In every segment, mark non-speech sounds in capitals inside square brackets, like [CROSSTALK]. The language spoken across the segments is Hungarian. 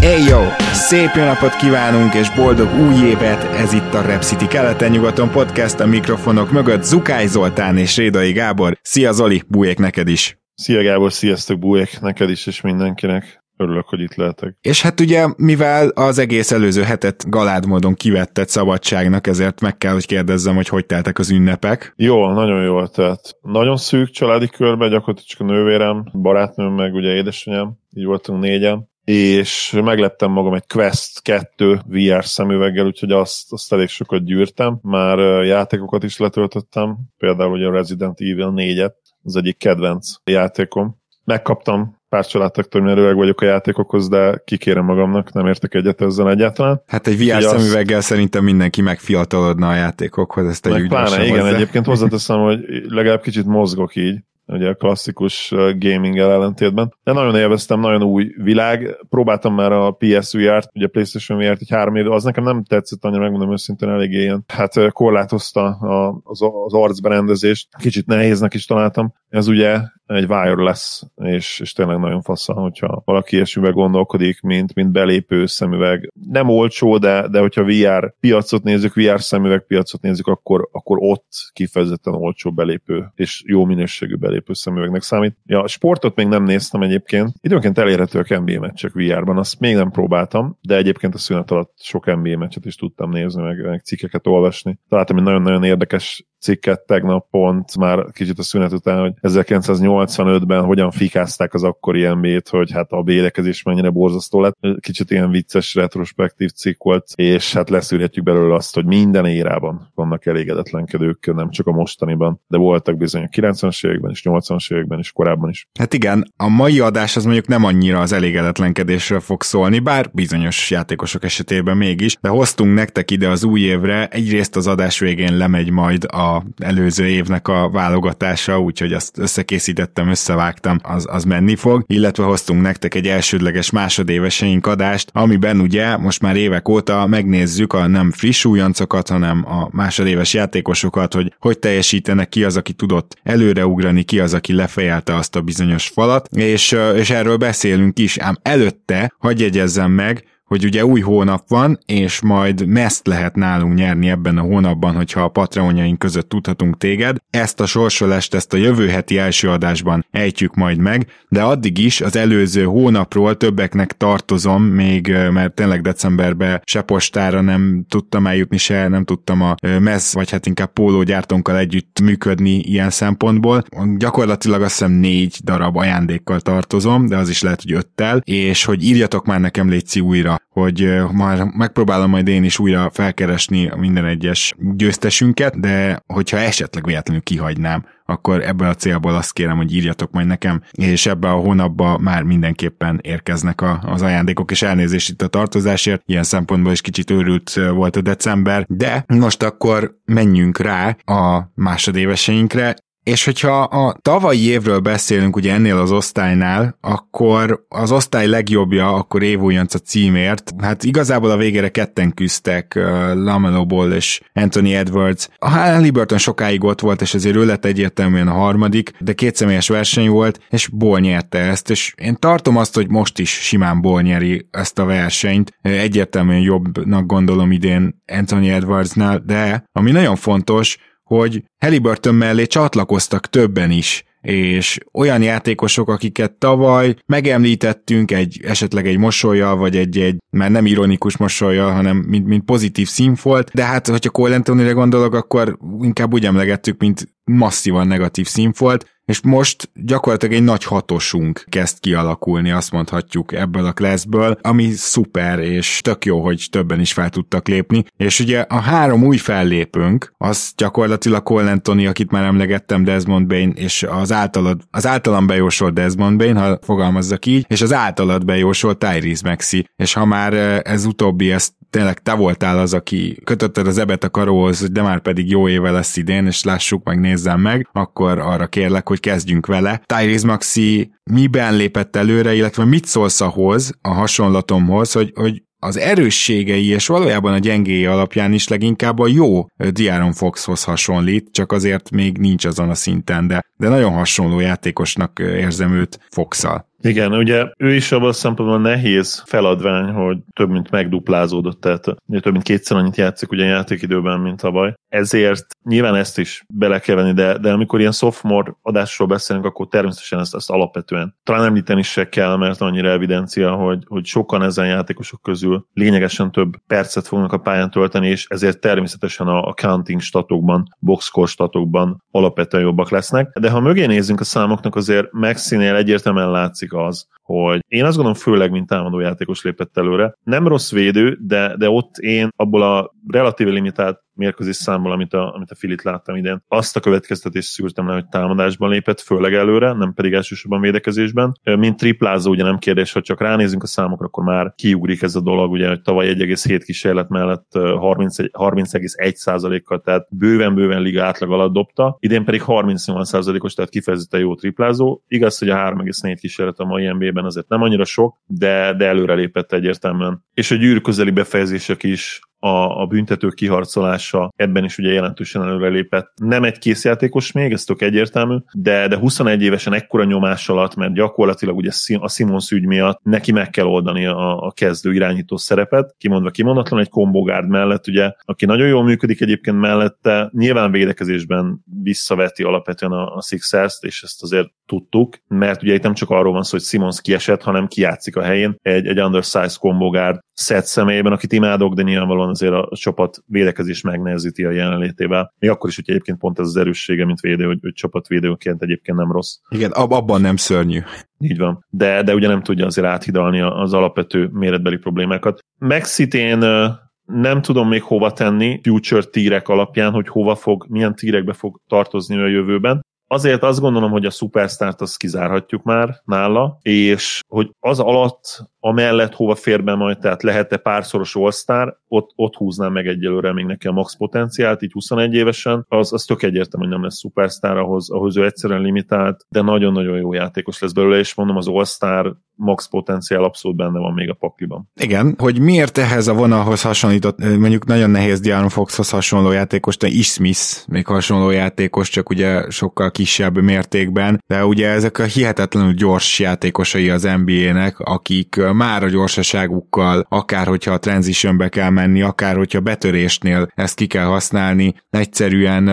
Hey yo! Szép jó napot kívánunk és boldog új évet! Ez itt a Rep City keleten-nyugaton podcast a mikrofonok mögött Zukály Zoltán és Rédai Gábor. Szia Zoli, bújék neked is! Szia Gábor, sziasztok bújék neked is és mindenkinek. Örülök, hogy itt lehetek. És hát ugye, mivel az egész előző hetet galád módon kivetted szabadságnak, ezért meg kell, hogy kérdezzem, hogy hogy teltek az ünnepek. Jól, nagyon jól telt. Nagyon szűk családi körbe, gyakorlatilag csak a nővérem, barátnőm, meg ugye édesanyám, így voltunk négyen és megleptem magam egy Quest 2 VR szemüveggel, úgyhogy azt, azt elég sokat gyűrtem. Már játékokat is letöltöttem, például ugye a Resident Evil 4-et, az egyik kedvenc játékom. Megkaptam pár családtaktól, mert öreg vagyok a játékokhoz, de kikérem magamnak, nem értek egyet ezzel egyáltalán. Hát egy VR szemüveggel azt... szerintem mindenki megfiatalodna a játékokhoz, ezt egy pláne, igen, hozzá. egyébként hozzáteszem, hogy legalább kicsit mozgok így, ugye a klasszikus gaming ellentétben. De nagyon élveztem, nagyon új világ. Próbáltam már a PSVR-t, ugye a PlayStation VR-t egy három éve, az nekem nem tetszett annyira, megmondom őszintén, elég ilyen. Hát korlátozta a, az, az arcberendezést, kicsit nehéznek is találtam. Ez ugye egy wireless, és, és tényleg nagyon fassa, hogyha valaki ilyesmibe gondolkodik, mint, mint belépő szemüveg. Nem olcsó, de, de hogyha VR piacot nézzük, VR szemüveg piacot nézzük, akkor, akkor ott kifejezetten olcsó belépő, és jó minőségű belépő szemüvegnek számít. Ja, sportot még nem néztem egyébként. Időnként elérhetőek NBA meccsek VR-ban, azt még nem próbáltam, de egyébként a szünet alatt sok NBA meccset is tudtam nézni, meg, meg cikkeket olvasni. Találtam egy nagyon-nagyon érdekes cikket tegnap pont, már kicsit a szünet után, hogy 1985-ben hogyan fikázták az akkori nba hogy hát a bélekezés mennyire borzasztó lett. Kicsit ilyen vicces retrospektív cikk volt, és hát leszűrhetjük belőle azt, hogy minden érában vannak elégedetlenkedők, nem csak a mostaniban, de voltak bizony a 90-es években is, 80-as években is, korábban is. Hát igen, a mai adás az mondjuk nem annyira az elégedetlenkedésről fog szólni, bár bizonyos játékosok esetében mégis, de hoztunk nektek ide az új évre, egyrészt az adás végén lemegy majd a előző évnek a válogatása, úgyhogy azt összekészítettem, összevágtam, az, az menni fog, illetve hoztunk nektek egy elsődleges másodéveseink adást, amiben ugye most már évek óta megnézzük a nem friss újoncokat, hanem a másodéves játékosokat, hogy hogy teljesítenek, ki az, aki tudott előreugrani, ki az, aki lefejelte azt a bizonyos falat, és, és erről beszélünk is, ám előtte, hagyj jegyezzem meg, hogy ugye új hónap van, és majd meszt lehet nálunk nyerni ebben a hónapban, hogyha a patronjaink között tudhatunk téged. Ezt a sorsolást, ezt a jövő heti első adásban ejtjük majd meg, de addig is az előző hónapról többeknek tartozom, még mert tényleg decemberben se postára nem tudtam eljutni, se nem tudtam a messz, vagy hát inkább pólógyártónkkal együtt működni ilyen szempontból. Gyakorlatilag azt hiszem négy darab ajándékkal tartozom, de az is lehet, hogy öttel, és hogy írjatok már nekem légy újra hogy már megpróbálom majd én is újra felkeresni minden egyes győztesünket, de hogyha esetleg véletlenül kihagynám, akkor ebből a célból azt kérem, hogy írjatok majd nekem, és ebbe a hónapba már mindenképpen érkeznek a, az ajándékok, és elnézést itt a tartozásért, ilyen szempontból is kicsit őrült volt a december, de most akkor menjünk rá a másodéveseinkre, és hogyha a tavalyi évről beszélünk ugye ennél az osztálynál, akkor az osztály legjobbja akkor évújonc a címért. Hát igazából a végére ketten küzdtek, uh, Lamelo Ball és Anthony Edwards. A Halliburton sokáig ott volt, és azért ő lett egyértelműen a harmadik, de két személyes verseny volt, és Ball nyerte ezt, és én tartom azt, hogy most is simán Ball nyeri ezt a versenyt. Egyértelműen jobbnak gondolom idén Anthony Edwardsnál, de ami nagyon fontos, hogy Halliburton mellé csatlakoztak többen is, és olyan játékosok, akiket tavaly megemlítettünk egy esetleg egy mosolyjal, vagy egy, egy már nem ironikus mosolyjal, hanem mint, mint pozitív színfolt, de hát, hogyha Cole Anthony-re gondolok, akkor inkább úgy emlegettük, mint masszívan negatív színfolt, és most gyakorlatilag egy nagy hatosunk kezd kialakulni, azt mondhatjuk ebből a classből, ami szuper, és tök jó, hogy többen is fel tudtak lépni, és ugye a három új fellépőnk, az gyakorlatilag Cole akit már emlegettem, Desmond Bain, és az, általad, az általam bejósolt Desmond Bain, ha fogalmazzak így, és az általad bejósolt Tyrese Maxi, és ha már ez utóbbi, ezt tényleg te voltál az, aki kötötted az ebet a karóhoz, de már pedig jó éve lesz idén, és lássuk meg, nézzem meg, akkor arra kérlek, hogy kezdjünk vele. Tyrese Maxi miben lépett előre, illetve mit szólsz ahhoz, a hasonlatomhoz, hogy, hogy az erősségei és valójában a gyengéi alapján is leginkább a jó Diaron Foxhoz hasonlít, csak azért még nincs azon a szinten, de, de nagyon hasonló játékosnak érzem őt Fox-szal. Igen, ugye ő is abban a szempontból nehéz feladvány, hogy több mint megduplázódott, tehát több mint kétszer annyit játszik ugye játékidőben, mint baj. Ezért nyilván ezt is bele kell venni, de, de amikor ilyen sophomore adásról beszélünk, akkor természetesen ezt, ezt alapvetően talán említeni se kell, mert annyira evidencia, hogy, hogy sokan ezen játékosok közül lényegesen több percet fognak a pályán tölteni, és ezért természetesen a, a counting statokban, boxscore statokban alapvetően jobbak lesznek. De ha mögé nézzünk a számoknak, azért Maxinél egyértelműen látszik, az, hogy én azt gondolom főleg, mint támadó játékos lépett előre. Nem rossz védő, de, de ott én abból a relatíve limitált mérkőzés számból, amit a, amit a Filit láttam idén. Azt a következtetést szűrtem le, hogy támadásban lépett, főleg előre, nem pedig elsősorban védekezésben. Mint triplázó, ugye nem kérdés, hogy csak ránézünk a számokra, akkor már kiugrik ez a dolog, ugye, hogy tavaly 1,7 kísérlet mellett 30,1%-kal, tehát bőven-bőven liga átlag alatt dobta, idén pedig 38%-os, tehát kifejezetten jó triplázó. Igaz, hogy a 3,4 kísérlet a mai NBA-ben azért nem annyira sok, de, de előre lépett egyértelműen. És a gyűrű közeli befejezések is a, a büntetők kiharcolása ebben is ugye jelentősen előrelépett. Nem egy készjátékos még, ez tök egyértelmű, de, de 21 évesen ekkora nyomás alatt, mert gyakorlatilag ugye a Simons ügy miatt neki meg kell oldani a, a kezdő irányító szerepet, kimondva kimondatlan egy kombogárd mellett, ugye, aki nagyon jól működik egyébként mellette, nyilván védekezésben visszaveti alapvetően a, a sixers és ezt azért tudtuk, mert ugye itt nem csak arról van szó, hogy Simons kiesett, hanem kiátszik a helyén egy, egy undersized kombogárd szett személyében, akit imádok, de nyilvánvalóan azért a, csapat védekezés megnehezíti a jelenlétével. Még akkor is, hogy egyébként pont ez az erőssége, mint védő, hogy, hogy csapatvédőként egyébként nem rossz. Igen, ab, abban nem szörnyű. Így van. De, de ugye nem tudja azért áthidalni az alapvető méretbeli problémákat. Mexitén nem tudom még hova tenni future tírek alapján, hogy hova fog, milyen tírekbe fog tartozni a jövőben. Azért azt gondolom, hogy a szupersztárt azt kizárhatjuk már nála, és hogy az alatt amellett hova fér be majd, tehát lehet-e párszoros all ott, ott húznám meg egyelőre még neki a max potenciált, így 21 évesen, az, az tök egyértelmű, hogy nem lesz szupersztár, ahhoz, ahhoz ő egyszerűen limitált, de nagyon-nagyon jó játékos lesz belőle, és mondom, az all max potenciál abszolút benne van még a pakliban. Igen, hogy miért ehhez a vonalhoz hasonlított, mondjuk nagyon nehéz Diana Foxhoz hasonló játékos, de is Smith még hasonló játékos, csak ugye sokkal kisebb mértékben, de ugye ezek a hihetetlenül gyors játékosai az NBA-nek, akik már a gyorsaságukkal, akár hogyha a transitionbe kell menni, akár hogyha betörésnél ezt ki kell használni, egyszerűen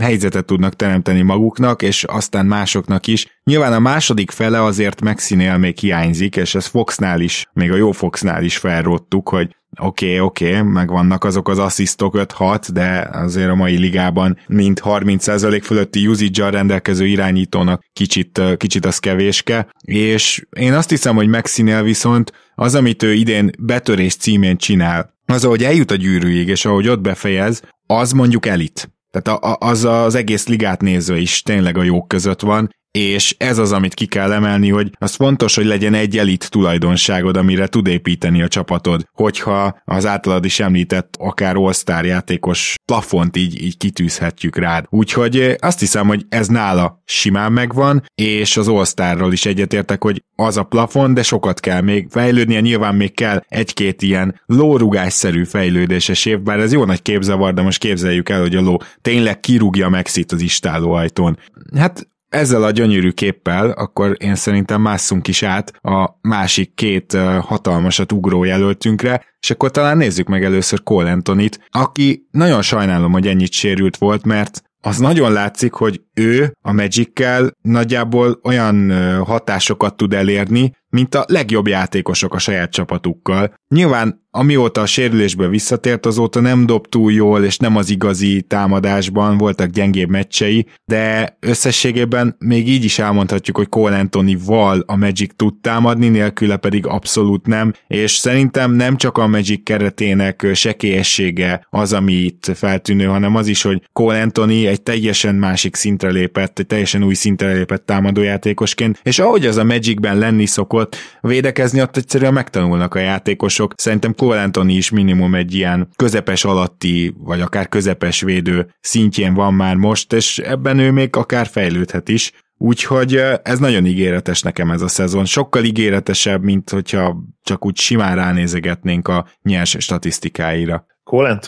helyzetet tudnak teremteni maguknak, és aztán másoknak is. Nyilván a második fele azért Maxinél még hiányzik, és ez Foxnál is, még a jó Foxnál is felrottuk, hogy oké, okay, oké, okay, megvannak azok az asszisztok 5-6, de azért a mai ligában mint 30% fölötti usage rendelkező irányítónak kicsit, kicsit az kevéske, és én azt hiszem, hogy Maxinél viszont az, amit ő idén betörés címén csinál, az, ahogy eljut a gyűrűig, és ahogy ott befejez, az mondjuk elit. Tehát a, a, az az egész ligát nézve is tényleg a jók között van, és ez az, amit ki kell emelni, hogy az fontos, hogy legyen egy elit tulajdonságod, amire tud építeni a csapatod, hogyha az általad is említett akár all játékos plafont így, így kitűzhetjük rád. Úgyhogy azt hiszem, hogy ez nála simán megvan, és az all is egyetértek, hogy az a plafon, de sokat kell még fejlődnie, nyilván még kell egy-két ilyen lórugásszerű fejlődéses év, bár ez jó nagy képzavar, de most képzeljük el, hogy a ló tényleg kirúgja Mexit az istáló ajtón. Hát ezzel a gyönyörű képpel akkor én szerintem másszunk is át a másik két hatalmasat ugró jelöltünkre, és akkor talán nézzük meg először Cole Anthony-t, aki nagyon sajnálom, hogy ennyit sérült volt, mert az nagyon látszik, hogy ő a magic nagyjából olyan hatásokat tud elérni, mint a legjobb játékosok a saját csapatukkal. Nyilván amióta a sérülésből visszatért, azóta nem dob túl jól, és nem az igazi támadásban, voltak gyengébb meccsei, de összességében még így is elmondhatjuk, hogy Cole Anthony val a Magic tud támadni, nélküle pedig abszolút nem, és szerintem nem csak a Magic keretének sekélyessége az, ami itt feltűnő, hanem az is, hogy Cole Anthony egy teljesen másik szintre lépett, egy teljesen új szintre lépett támadójátékosként, és ahogy az a Magicben lenni szokott, védekezni ott egyszerűen megtanulnak a játékosok. Szerintem Cole is minimum egy ilyen közepes alatti, vagy akár közepes védő szintjén van már most, és ebben ő még akár fejlődhet is. Úgyhogy ez nagyon ígéretes nekem ez a szezon. Sokkal ígéretesebb, mint hogyha csak úgy simán ránézegetnénk a nyers statisztikáira. Cole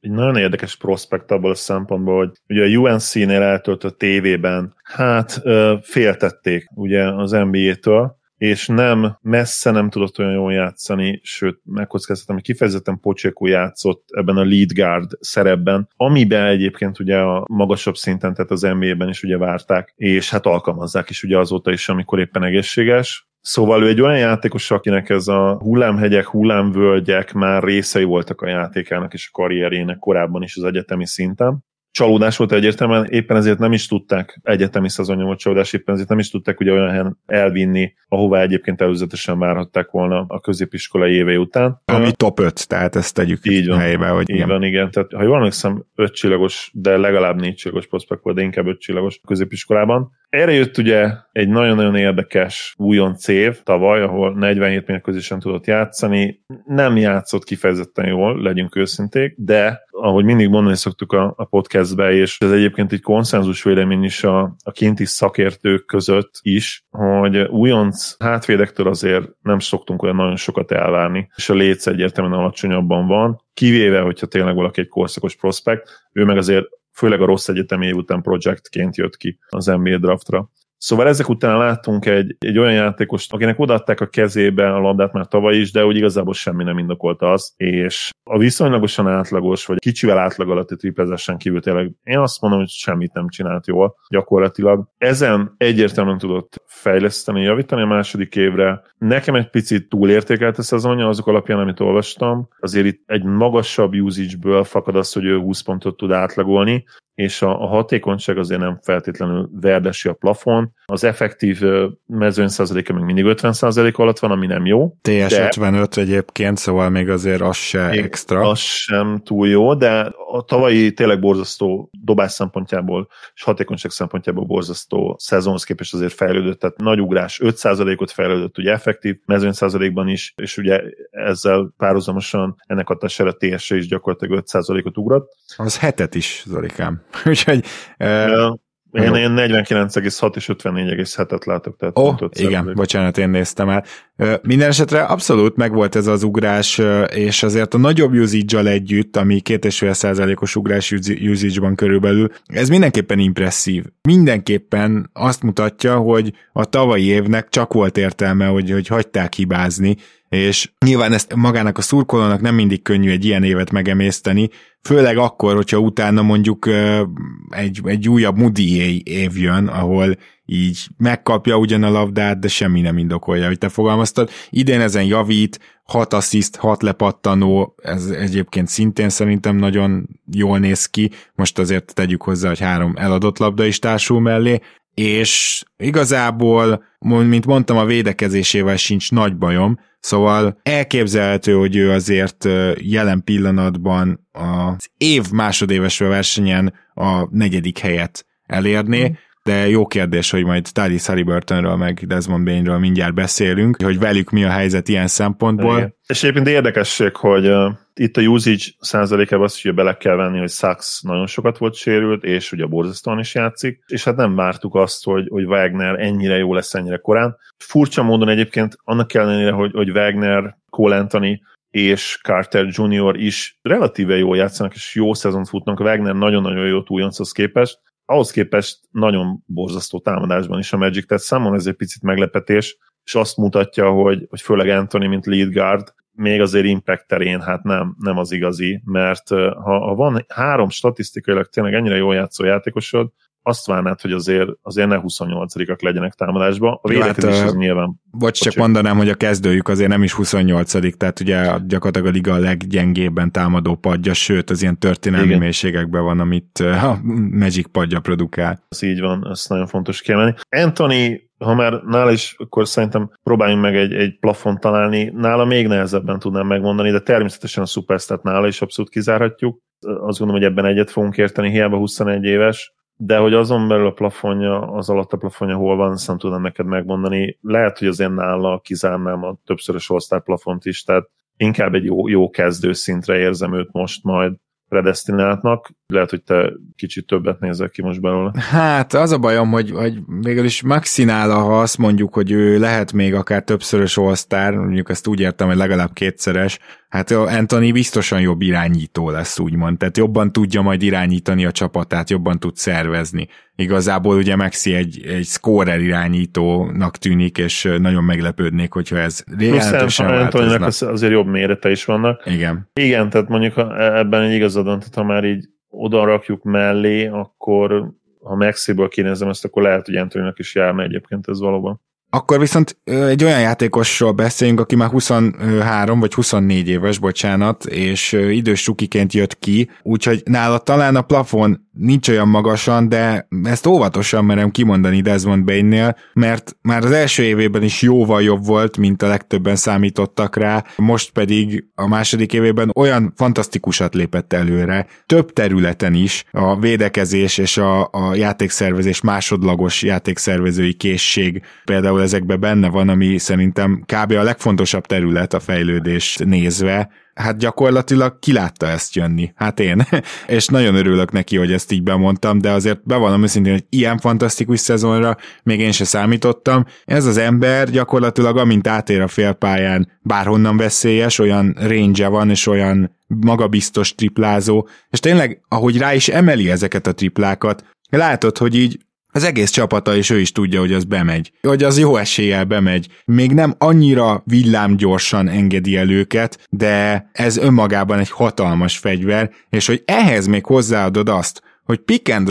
egy nagyon érdekes prospekt abból a szempontból, hogy ugye a UNC-nél eltöltött tévében, hát féltették ugye az NBA-től, és nem, messze nem tudott olyan jól játszani, sőt, megkockáztatom, hogy kifejezetten Pocsékó játszott ebben a lead guard szerepben, amiben egyébként ugye a magasabb szinten, tehát az NBA-ben is ugye várták, és hát alkalmazzák is ugye azóta is, amikor éppen egészséges. Szóval ő egy olyan játékos, akinek ez a hullámhegyek, hullámvölgyek már részei voltak a játékának és a karrierjének korábban is az egyetemi szinten csalódás volt egyértelműen, éppen ezért nem is tudták egyetemi szezonja volt csalódás, éppen ezért nem is tudták ugye olyan helyen elvinni, ahová egyébként előzetesen várhatták volna a középiskolai éve után. Ami top 5, tehát ezt tegyük így van, helybe, hogy így igen. van, igen. Tehát, ha jól emlékszem, 5 csillagos, de legalább 4 csillagos prospekt volt, de inkább 5 csillagos középiskolában. Erre jött ugye egy nagyon-nagyon érdekes újonc év tavaly, ahol 47 mérkőzésen tudott játszani. Nem játszott kifejezetten jól, legyünk őszinték, de ahogy mindig mondani szoktuk a, a podcastbe, és ez egyébként egy konszenzus vélemény is a, a kinti szakértők között is, hogy újonc hátvédektől azért nem szoktunk olyan nagyon sokat elvárni, és a léc egyértelműen alacsonyabban van, kivéve, hogyha tényleg valaki egy korszakos prospekt, ő meg azért főleg a rossz egyetemi év után projektként jött ki az NBA draftra. Szóval ezek után láttunk egy, egy olyan játékost, akinek odaadták a kezébe a labdát már tavaly is, de úgy igazából semmi nem indokolta az, és a viszonylagosan átlagos, vagy kicsivel átlag alatti triplezesen kívül tényleg én azt mondom, hogy semmit nem csinált jól gyakorlatilag. Ezen egyértelműen tudott fejleszteni, javítani a második évre. Nekem egy picit túlértékelt a szezonja azok alapján, amit olvastam. Azért itt egy magasabb usage-ből fakad az, hogy ő 20 pontot tud átlagolni, és a, a hatékonyság azért nem feltétlenül verdesi a plafon. Az effektív mezőny százaléka még mindig 50 százalék alatt van, ami nem jó. TS de... 55 egyébként, szóval még azért az se még extra. Az sem túl jó, de a tavalyi tényleg borzasztó dobás szempontjából és hatékonyság szempontjából borzasztó szezonhoz képest azért fejlődött, tehát nagy ugrás, 5 százalékot fejlődött ugye effektív mezőny százalékban is, és ugye ezzel párhuzamosan ennek hatására TS is gyakorlatilag 5 százalékot ugrott. Az hetet is, Zolikám. [LAUGHS] Úgyhogy... Uh, én, én 49,6 és 54,7-et látok. Tehát oh, igen, bocsánat, én néztem el. Minden esetre abszolút megvolt ez az ugrás, és azért a nagyobb usage együtt, ami 2,5%-os ugrás usage-ban körülbelül, ez mindenképpen impresszív. Mindenképpen azt mutatja, hogy a tavalyi évnek csak volt értelme, hogy, hogy hagyták hibázni, és nyilván ezt magának a szurkolónak nem mindig könnyű egy ilyen évet megemészteni, főleg akkor, hogyha utána mondjuk egy, egy újabb Moody év jön, ahol így megkapja ugyan a labdát, de semmi nem indokolja, hogy te fogalmaztad. Idén ezen javít, 6 assziszt, 6 lepattanó, ez egyébként szintén szerintem nagyon jól néz ki, most azért tegyük hozzá, hogy három eladott labda is társul mellé, és igazából, mint mondtam, a védekezésével sincs nagy bajom, Szóval elképzelhető, hogy ő azért jelen pillanatban az év másodéves versenyen a negyedik helyet elérné, mm. De jó kérdés, hogy majd Tyrese Halliburtonről meg Desmond Bainről mindjárt beszélünk, hogy velük mi a helyzet ilyen szempontból. Igen. És egyébként érdekesség, hogy itt a usage százalékában azt ugye bele kell venni, hogy Sachs nagyon sokat volt sérült, és ugye a borzasztóan is játszik, és hát nem vártuk azt, hogy, hogy Wagner ennyire jó lesz ennyire korán. Furcsa módon egyébként annak ellenére, hogy, hogy Wagner, Cole Anthony és Carter Jr. is relatíve jól játszanak, és jó szezont futnak. Wagner nagyon-nagyon jó újonchoz képest, ahhoz képest nagyon borzasztó támadásban is a Magic, tehát számomra ez egy picit meglepetés, és azt mutatja, hogy, hogy főleg Anthony, mint lead guard, még azért impact terén hát nem, nem az igazi, mert ha, ha van három statisztikailag tényleg ennyire jól játszó játékosod, azt várnád, hogy azért, azért ne 28-ak legyenek támadásba. A védekezés hát, az nyilván... Bocs, csak mondanám, hogy a kezdőjük azért nem is 28 tehát ugye gyakorlatilag a liga a leggyengébben támadó padja, sőt az ilyen történelmi Igen. mélységekben van, amit a Magic padja produkál. Ez így van, ezt nagyon fontos kiemelni. Anthony ha már nála is, akkor szerintem próbáljunk meg egy, egy plafont találni. Nála még nehezebben tudnám megmondani, de természetesen a Superstat nála is abszolút kizárhatjuk. Azt gondolom, hogy ebben egyet fogunk érteni, hiába 21 éves, de hogy azon belül a plafonja, az alatt a plafonja hol van, azt nem tudom neked megmondani. Lehet, hogy azért nála kizárnám a többszörös all plafont is, tehát inkább egy jó, jó kezdő szintre érzem őt most majd predestináltnak. Lehet, hogy te kicsit többet nézel ki most belőle. Hát az a bajom, hogy, hogy végül is Maxinála, ha azt mondjuk, hogy ő lehet még akár többszörös all mondjuk ezt úgy értem, hogy legalább kétszeres, hát Anthony biztosan jobb irányító lesz, úgymond. Tehát jobban tudja majd irányítani a csapatát, jobban tud szervezni. Igazából ugye Maxi egy, egy scorer irányítónak tűnik, és nagyon meglepődnék, hogyha ez jelentősen változna. azért jobb mérete is vannak. Igen. Igen, tehát mondjuk ebben egy igazadon, tehát ha már így oda rakjuk mellé, akkor ha Maxiből kinézem ezt, akkor lehet, hogy Antoninak is járna egyébként ez valóban. Akkor viszont egy olyan játékosról beszéljünk, aki már 23 vagy 24 éves, bocsánat, és idős sukiként jött ki, úgyhogy nála talán a plafon nincs olyan magasan, de ezt óvatosan merem kimondani Desmond Bain-nél, mert már az első évében is jóval jobb volt, mint a legtöbben számítottak rá, most pedig a második évében olyan fantasztikusat lépett előre, több területen is a védekezés és a, a játékszervezés másodlagos játékszervezői készség. Például ezekben benne van, ami szerintem kb. a legfontosabb terület a fejlődést nézve, hát gyakorlatilag kilátta ezt jönni. Hát én. [LAUGHS] és nagyon örülök neki, hogy ezt így bemondtam, de azért bevallom őszintén, hogy ilyen fantasztikus szezonra még én se számítottam. Ez az ember gyakorlatilag amint átér a félpályán bárhonnan veszélyes, olyan range van, és olyan magabiztos triplázó, és tényleg, ahogy rá is emeli ezeket a triplákat, látod, hogy így az egész csapata, és ő is tudja, hogy az bemegy. Hogy az jó eséllyel bemegy. Még nem annyira villámgyorsan engedi el őket, de ez önmagában egy hatalmas fegyver, és hogy ehhez még hozzáadod azt, hogy pick and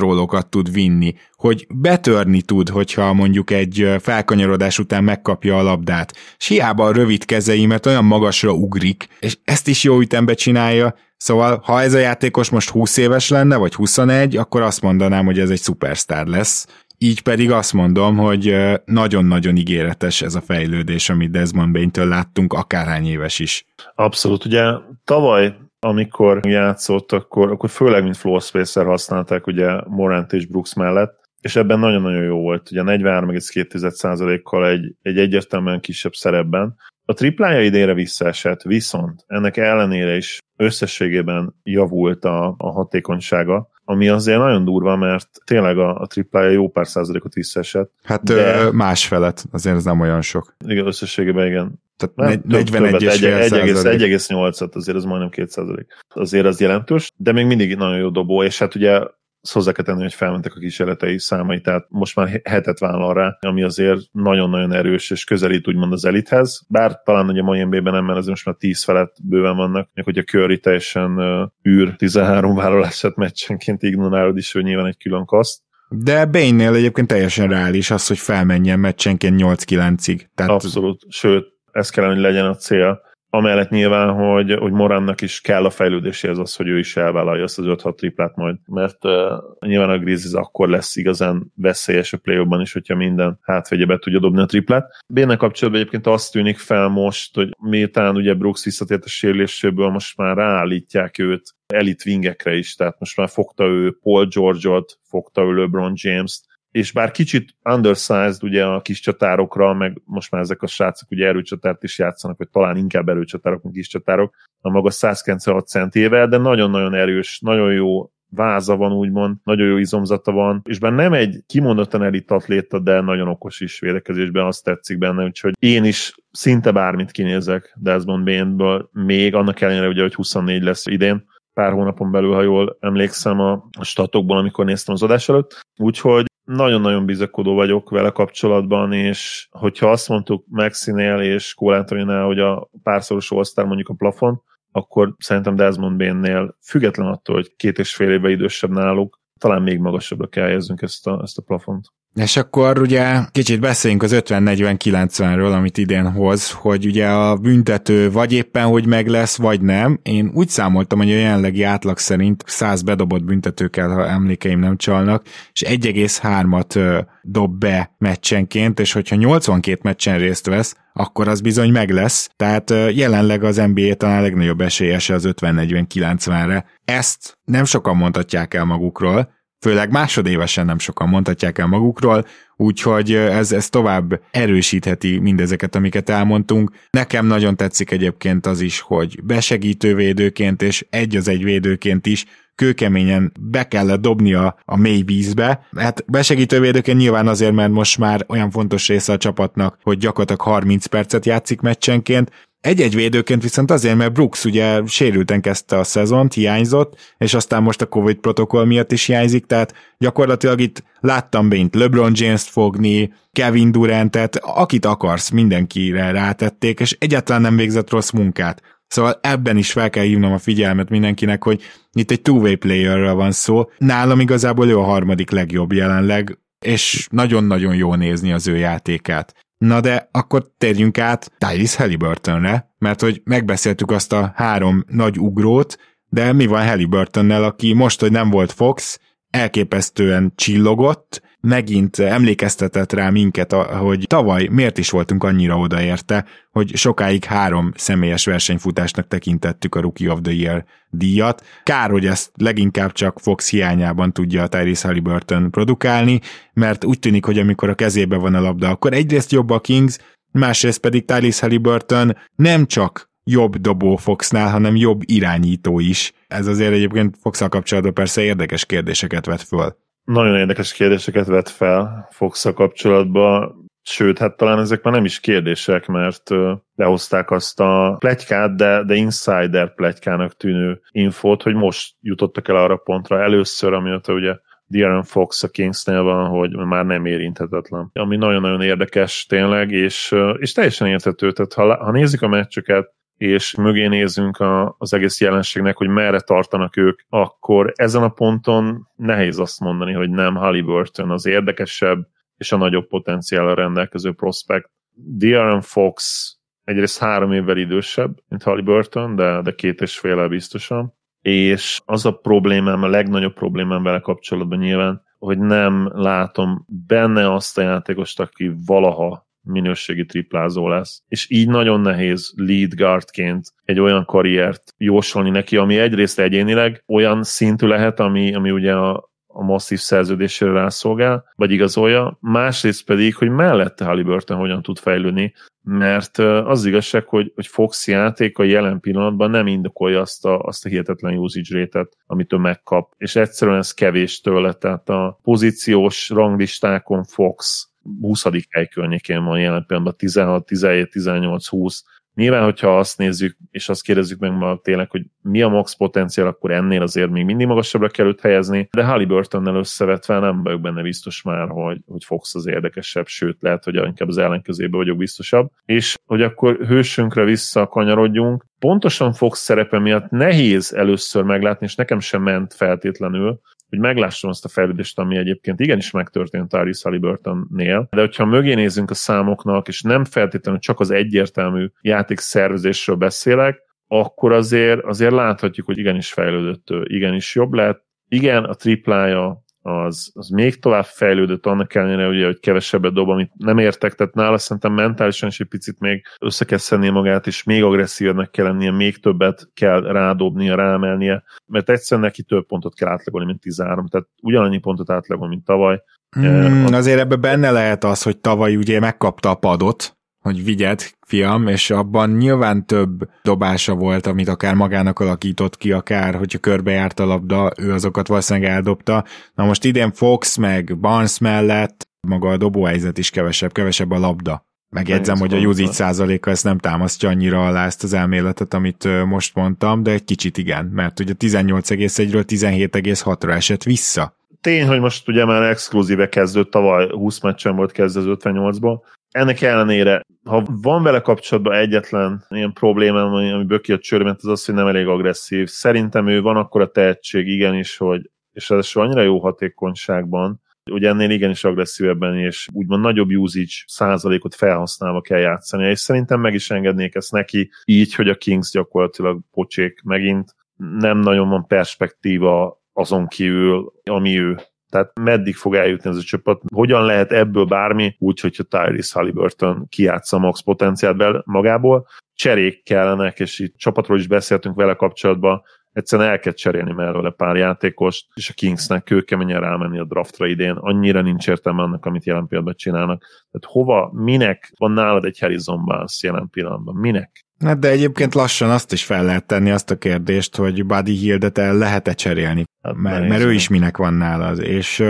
tud vinni, hogy betörni tud, hogyha mondjuk egy felkanyarodás után megkapja a labdát. És hiába a rövid kezei, mert olyan magasra ugrik, és ezt is jó ütembe csinálja, Szóval, ha ez a játékos most 20 éves lenne, vagy 21, akkor azt mondanám, hogy ez egy szupersztár lesz. Így pedig azt mondom, hogy nagyon-nagyon ígéretes ez a fejlődés, amit Desmond Bain-től láttunk, akárhány éves is. Abszolút. Ugye tavaly amikor játszott, akkor, akkor főleg mint floor spacer használták ugye Morant és Brooks mellett, és ebben nagyon-nagyon jó volt, ugye 43,2%-kal egy, egy egyértelműen kisebb szerepben. A triplája idénre visszaesett, viszont ennek ellenére is összességében javult a, a hatékonysága, ami azért nagyon durva, mert tényleg a, a triplája jó pár százalékot visszaesett. Hát de... más felett, azért ez nem olyan sok. Igen, összességében igen. Tehát 41,8-at, azért ez majdnem 2 százalék. Azért az jelentős, de még mindig nagyon jó dobó, és hát ugye hozzá kell tenni, hogy felmentek a kísérletei számai, tehát most már hetet vállal rá, ami azért nagyon-nagyon erős, és közelít úgymond az elithez, bár talán ugye mai NBA-ben nem, mert azért most már 10 felett bőven vannak, még hogy a Curry teljesen uh, űr 13 vállalását meccsenként ignorálod is, hogy nyilván egy külön kaszt, de Bane-nél egyébként teljesen reális az, hogy felmenjen meccsenként 8-9-ig. Tehát... Abszolút, sőt, ez kellene, hogy legyen a cél. Amellett nyilván, hogy, hogy Moránnak is kell a fejlődéséhez az, hogy ő is elvállalja azt az 5-6 triplát majd, mert uh, nyilván a Grizzlies akkor lesz igazán veszélyes a play is, hogyha minden hátvegye be tudja dobni a triplát. Bénnek kapcsolatban egyébként azt tűnik fel most, hogy miután ugye Brooks visszatért a sérüléséből, most már ráállítják őt elit wingekre is, tehát most már fogta ő Paul George-ot, fogta ő LeBron James-t, és bár kicsit undersized ugye a kis csatárokra, meg most már ezek a srácok ugye erőcsatárt is játszanak, vagy talán inkább erőcsatárok, mint kis csatárok, a maga 196 centével, de nagyon-nagyon erős, nagyon jó váza van, úgymond, nagyon jó izomzata van, és bár nem egy kimondottan elit atléta, de nagyon okos is védekezésben, azt tetszik benne, úgyhogy én is szinte bármit kinézek Desmond Bainből, még annak ellenére, ugye, hogy 24 lesz idén, pár hónapon belül, ha jól emlékszem a statokból, amikor néztem az adás előtt. Úgyhogy nagyon-nagyon bizakodó vagyok vele kapcsolatban, és hogyha azt mondtuk Maxinél és Cole hogy a párszoros all mondjuk a plafon, akkor szerintem Desmond Bain-nél független attól, hogy két és fél éve idősebb náluk, talán még magasabbra kell helyezzünk ezt a, ezt a plafont. És akkor ugye kicsit beszéljünk az 50-40-90-ről, amit idén hoz, hogy ugye a büntető vagy éppen, hogy meg lesz, vagy nem. Én úgy számoltam, hogy a jelenlegi átlag szerint 100 bedobott büntető kell, ha emlékeim nem csalnak, és 1,3-at dob be meccsenként, és hogyha 82 meccsen részt vesz, akkor az bizony meg lesz. Tehát jelenleg az NBA talán a legnagyobb esélyese az 50-40-90-re. Ezt nem sokan mondhatják el magukról, főleg másodévesen nem sokan mondhatják el magukról, úgyhogy ez, ez tovább erősítheti mindezeket, amiket elmondtunk. Nekem nagyon tetszik egyébként az is, hogy besegítő védőként és egy az egy védőként is kőkeményen be kellett dobnia a mély vízbe. Hát besegítő védőként nyilván azért, mert most már olyan fontos része a csapatnak, hogy gyakorlatilag 30 percet játszik meccsenként, egy-egy védőként viszont azért, mert Brooks ugye sérülten kezdte a szezont, hiányzott, és aztán most a Covid protokoll miatt is hiányzik, tehát gyakorlatilag itt láttam bént LeBron James-t fogni, Kevin Durantet, akit akarsz, mindenkire rátették, és egyáltalán nem végzett rossz munkát. Szóval ebben is fel kell hívnom a figyelmet mindenkinek, hogy itt egy two-way playerről van szó. Nálam igazából ő a harmadik legjobb jelenleg, és nagyon-nagyon jó nézni az ő játékát. Na de akkor térjünk át Tyrese Halliburtonre, mert hogy megbeszéltük azt a három nagy ugrót, de mi van Halliburtonnel, aki most, hogy nem volt Fox, elképesztően csillogott, megint emlékeztetett rá minket, hogy tavaly miért is voltunk annyira odaérte, hogy sokáig három személyes versenyfutásnak tekintettük a Rookie of the Year díjat. Kár, hogy ezt leginkább csak Fox hiányában tudja a Tyrese Halliburton produkálni, mert úgy tűnik, hogy amikor a kezébe van a labda, akkor egyrészt jobb a Kings, másrészt pedig Tyrese Halliburton nem csak jobb dobó Foxnál, hanem jobb irányító is. Ez azért egyébként fox kapcsolatban persze érdekes kérdéseket vet föl. Nagyon érdekes kérdéseket vet fel fox kapcsolatban, sőt, hát talán ezek már nem is kérdések, mert lehozták azt a plegykát, de, de insider pletykának tűnő infót, hogy most jutottak el arra pontra először, amióta ugye De'Aaron Fox a Kingsnél van, hogy már nem érinthetetlen. Ami nagyon-nagyon érdekes tényleg, és, és teljesen érthető. Tehát ha, ha nézik a meccseket, és mögé nézünk a, az egész jelenségnek, hogy merre tartanak ők, akkor ezen a ponton nehéz azt mondani, hogy nem Halliburton az érdekesebb és a nagyobb potenciállal rendelkező prospekt. De'Aaron Fox egyrészt három évvel idősebb, mint Halliburton, de, de két és féle biztosan. És az a problémám, a legnagyobb problémám vele kapcsolatban nyilván, hogy nem látom benne azt a játékost, aki valaha minőségi triplázó lesz. És így nagyon nehéz lead guardként egy olyan karriert jósolni neki, ami egyrészt egyénileg olyan szintű lehet, ami, ami ugye a, a masszív szerződésére rászolgál, vagy igazolja, másrészt pedig, hogy mellette Halliburton hogyan tud fejlődni, mert az igazság, hogy, hogy Fox játék a jelen pillanatban nem indokolja azt a, azt a hihetetlen usage rate amit ő megkap, és egyszerűen ez kevés tőle, tehát a pozíciós ranglistákon Fox 20. hely környékén van jelen pillanatban, 16, 17, 18, 20. Nyilván, hogyha azt nézzük, és azt kérdezzük meg ma tényleg, hogy mi a max potenciál, akkor ennél azért még mindig magasabbra kell őt helyezni, de Halliburtonnel összevetve nem vagyok benne biztos már, hogy, hogy Fox az érdekesebb, sőt lehet, hogy inkább az ellenkezőben vagyok biztosabb. És hogy akkor hősünkre visszakanyarodjunk, pontosan Fox szerepe miatt nehéz először meglátni, és nekem sem ment feltétlenül, hogy meglássam azt a fejlődést, ami egyébként igenis megtörtént Tyrese Halliburton-nél, de hogyha mögé nézünk a számoknak, és nem feltétlenül csak az egyértelmű játékszervezésről beszélek, akkor azért, azért láthatjuk, hogy igenis fejlődött, igenis jobb lett. Igen, a triplája az, az még tovább fejlődött annak ellenére, ugye, hogy kevesebbet dob, amit nem értek, tehát nála szerintem mentálisan is egy picit még össze kell szednie magát, és még agresszívnek kell lennie, még többet kell rádobnia, rámelnie, mert egyszerűen neki több pontot kell átlagolni, mint 13, tehát ugyanannyi pontot átlagol, mint tavaly. Hmm, azért ebben benne lehet az, hogy tavaly ugye megkapta a padot, hogy vigyed, fiam, és abban nyilván több dobása volt, amit akár magának alakított ki, akár, hogyha körbejárt a labda, ő azokat valószínűleg eldobta. Na most idén Fox meg Barnes mellett maga a dobóhelyzet is kevesebb, kevesebb a labda. Megjegyzem, hogy a usage százaléka ezt nem támasztja annyira alá ezt az elméletet, amit most mondtam, de egy kicsit igen, mert ugye 18,1-ről 17,6-ra esett vissza. Tény, hogy most ugye már exkluzíve kezdődött, tavaly 20 meccsen volt kezdő 58-ból, ennek ellenére, ha van vele kapcsolatban egyetlen ilyen problémám, ami, ami böki a csőrömet, az az, hogy nem elég agresszív. Szerintem ő van akkor a tehetség igenis, hogy és ez annyira jó hatékonyságban, hogy ennél igenis agresszívebben és úgymond nagyobb usage százalékot felhasználva kell játszani, és szerintem meg is engednék ezt neki, így, hogy a Kings gyakorlatilag pocsék megint, nem nagyon van perspektíva azon kívül, ami ő. Tehát meddig fog eljutni ez a csapat, hogyan lehet ebből bármi, úgy, hogyha Tyrese Halliburton kiátsza max potenciált be magából, cserék kellenek, és itt csapatról is beszéltünk vele kapcsolatban, egyszerűen el kell cserélni mellőle pár játékost, és a Kingsnek kőkeményen rámenni a draftra idén, annyira nincs értelme annak, amit jelen pillanatban csinálnak. Tehát hova, minek van nálad egy Harrison Barnes jelen pillanatban? Minek? Hát de egyébként lassan azt is fel lehet tenni azt a kérdést, hogy Buddy Hildet el lehet-e cserélni, hát mert, mert ő is minek van nála, és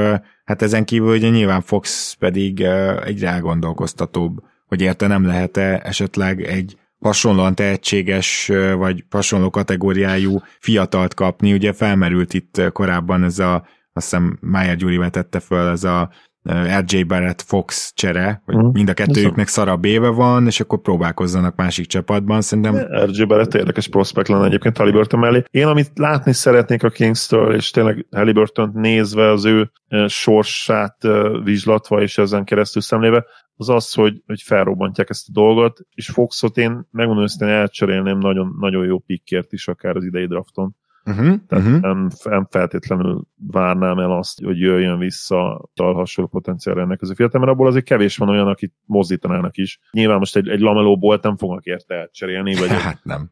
hát ezen kívül ugye nyilván Fox pedig egyre elgondolkoztatóbb, hogy érte nem lehet-e esetleg egy hasonlóan tehetséges, vagy hasonló kategóriájú fiatalt kapni. Ugye felmerült itt korábban ez a, azt hiszem Májer Gyuri vetette föl, ez a RJ Barrett Fox csere, hogy uh-huh. mind a kettőjüknek szarabb éve van, és akkor próbálkozzanak másik csapatban, szerintem. RJ Barrett érdekes prospekt lenne egyébként Halliburton mellé. Én amit látni szeretnék a Kings-től, és tényleg halliburton nézve az ő sorsát vizslatva, és ezen keresztül szemléve, az az, hogy, hogy felrobbantják ezt a dolgot, és Foxot én megmondom őszintén elcserélném nagyon, nagyon jó pikkért is akár az idei drafton. Uh-huh, Tehát uh-huh. Nem, nem feltétlenül várnám el azt, hogy jöjjön vissza tal hasonló az a fiatal, mert abból azért kevés van olyan, akit mozdítanának is. Nyilván most egy, egy lamelóból nem fognak érte elcserélni, vagy hát nem.